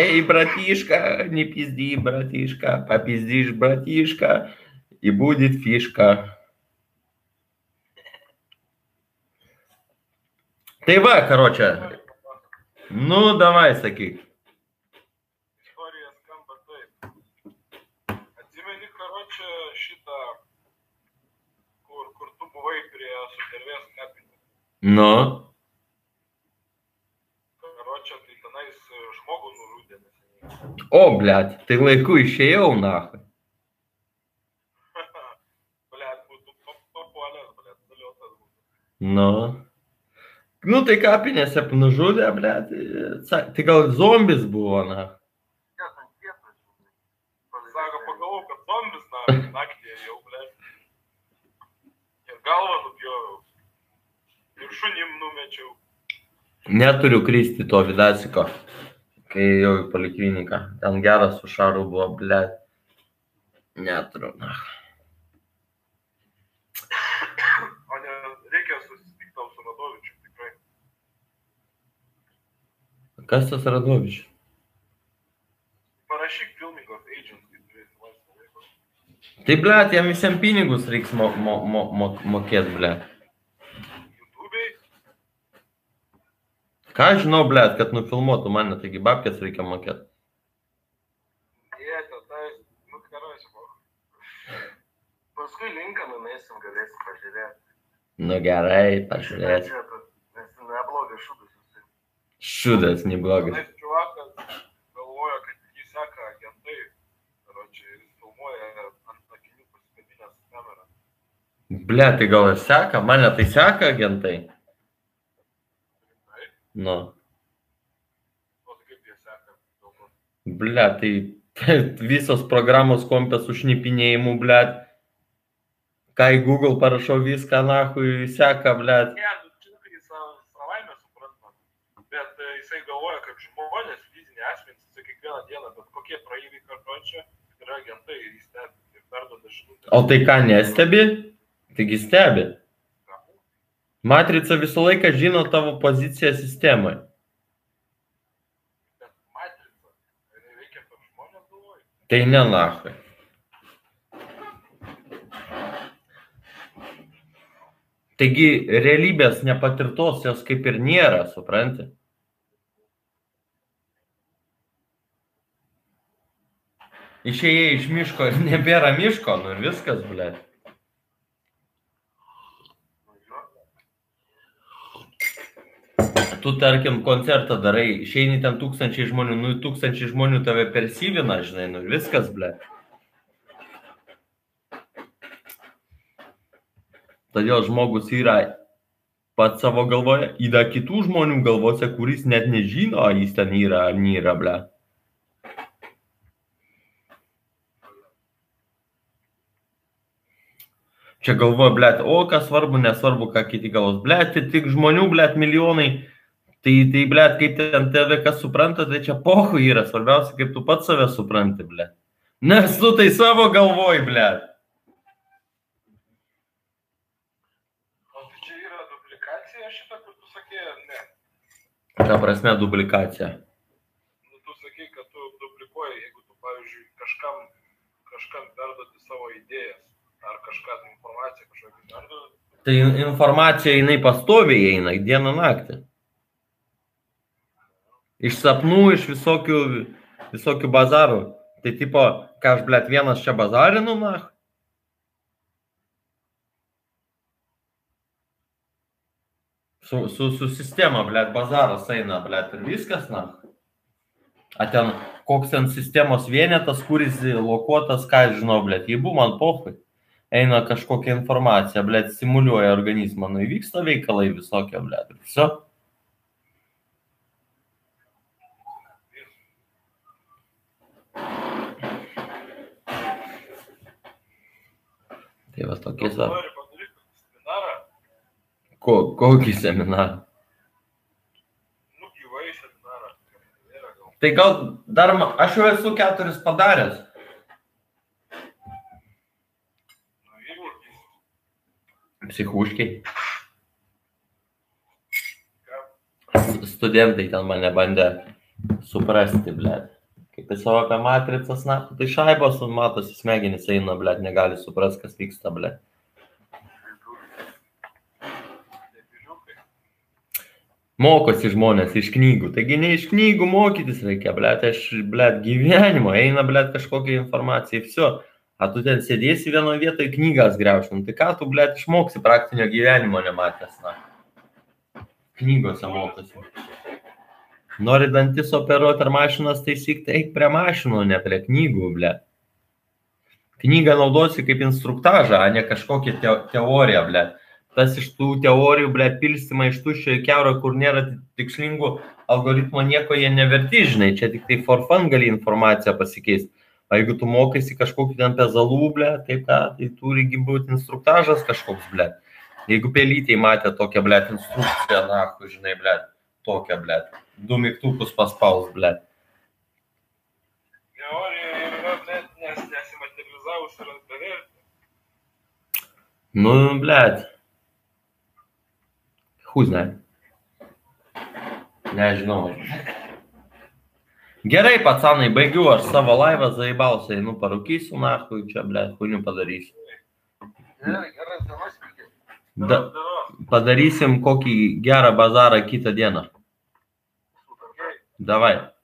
Эй, братишка, не пизди, братишка, попиздишь, братишка, и будет фишка. Ты короче. Ну, давай, Сакик. Sudervės kapinių. Nu, Karočią, tai tenais e, žmogų nužudė neseniai. o, blėt, tai laiku išėjau, na. Blet, būtų pa- papuolęs, blet, daliotas būtų. Nu. Nu, tai kapinėse nužudė, blėt. Tai gal zombis buvo, na. Sako, pagalvojau, kad zombis na, naktį jau, blet. Ir galvą nupjoviau. Ir šunim numečiau. Neturiu kristi to vidasiko, kai jau į polikliniką. Ten geras su šaru buvo, blėt. Neturiu, na. O ne, reikia susitikti tau su Radovičiu, tikrai. Kas tas Radovičius? Parašyk filming of agents, kai turėsi laisvą laiko. Tai, blėt, jam visiems pinigus reiks mo, mo, mo, mo, mokėti, blėt. Ką žinau, blėt, kad nufilmuotų mane, taigi babkės reikia mokėti. jie, tai, nu, karai, čia Paskui linką numesim, galėsim pažiūrėti. Nu gerai, tu- Nes neblogas šūdas. Šudas, neblogas. Tenais čiuvakas galvoja, kad jį seka agentai. Karočią, ir filmuoja ant akinių pasikabinęs kamerą. Ble, tai gal seka, mane tai seka agentai. Nu, ble, tai visos programos kompės su šnipinėjimu, ble. Į Google parašau viską, nahui, seka, ble. Ne, nu, čia tai sa- savaime suprantama. Bet jisai galvoja, kaip žmonės, fiziniai asmenys, jisai kiekvieną dieną, bet kokie praeiviai kartočia, yra agentai ir jis stebi ir perduoda žinutę. O tai ką, nestebi? Taigi stebi. Matrica visą laiką žino tavo poziciją sistemoje. Tai ne nahui. Taigi realybės nepatirtos jos kaip ir nėra, supranti? Išėjai iš miško ir nebėra miško, nu ir viskas, ble. Nu, jo. Tu tarkim koncertą darai, išeini ten tūkstančiai žmonių, nu tūkstančiai žmonių tave persivina, žinai, nu viskas, ble. Todėl žmogus yra pats savo galvoje, yra kitų žmonių galvose, kuris net nežino, ar jis ten yra ar nėra, ble. Čia galvoja, blėt, o kas svarbu, nesvarbu, ką kiti galvos. Blėt, tik žmonių, blėt, milijonai. Tai, tai blėt, kaip ten tave kas supranta, tai čia pohu yra. Svarbiausia, kaip tu pats save supranti, blėt. Nes tu tai savo galvoj, blėt. O tai čia yra duplikacija šita, kur tu sakė, ne. Ta prasme, duplikacija. Nu, tu sakai, kad tu duplikuoji, jeigu tu, pavyzdžiui, kažkam, kažkam perduoti savo idėjas ar kažką tai informaciją kažkokią perduoti. Tai in- informacija jinai pastoviai eina, dieną naktį. Iš sapnų, iš visokių, visokių bazarų. Tai tipo, ką aš, blėt, vienas čia bazarinu, na. Su, su, su sistema, blėt, bazaras eina, blėt, ir viskas, na. A ten, koks ten sistemos vienetas, kuris lokuotas, ką žinau, blėt, jį buvo man pohui eina kažkokia informacija, blėt, simuliuoja organizmą, nu įvyksta veikalai visokie, blėt, ir viso. Tai va tokie sa. Nori padaryti seminarą, Ko, kokį seminarą? nu gyvai seminarą. Tai gal dar, aš jau esu keturis padaręs. Nu, Psichuškiai. Studentai ten mane bandė suprasti, blėt. Savo apie matricas, na, tai šaibos, un matosi smegenys eina, blėt, negali suprasti, kas vyksta, debiliukai. Mokosi žmonės iš knygų. Taigi ne iš knygų mokytis reikia, blėt, aš, blėt, gyvenimo, eina, blėt, kažkokia informacija, viso. A tu ten sėdėsi vienoje vietoje knygas greušim. Tai ką tu, blėt, išmoksi praktinio gyvenimo nematęs, na. Knygose mokosi. Nori dantis operuoti ar mašinas taisyk, tai eik prie mašinų, ne prie knygų, blėt. Knygą naudosi kaip instruktažą, o ne kažkokią te teoriją, blėt tas iš tų teorijų, ble, pilstimą iš tuščio į keurą, kur nėra tikslingų algoritmo, nieko jie neverti, žinai, čia tik tai for fun gali informaciją pasikeisti. O jeigu tu mokaisi kažkokį ten pezalų, ble, tai ką, tai turi būti instruktažas kažkoks, ble. Jeigu pelytėj matė tokią, ble, instrukciją, na, žinai, ble, tokią, ble, du mygtukus paspaus, ble. Teorija yra net nes, nesimaterializavus yra bevertė. Nu, ble. Huznai. Nežinau. Gerai, pacanai, baigiu aš savo laivą, zaibausiai, nu parūkysiu, nahui, čia, ble, huinių padarysiu. Gerai, gerai. Da, padarysim kokį gerą bazarą kitą dieną. Super. Davai.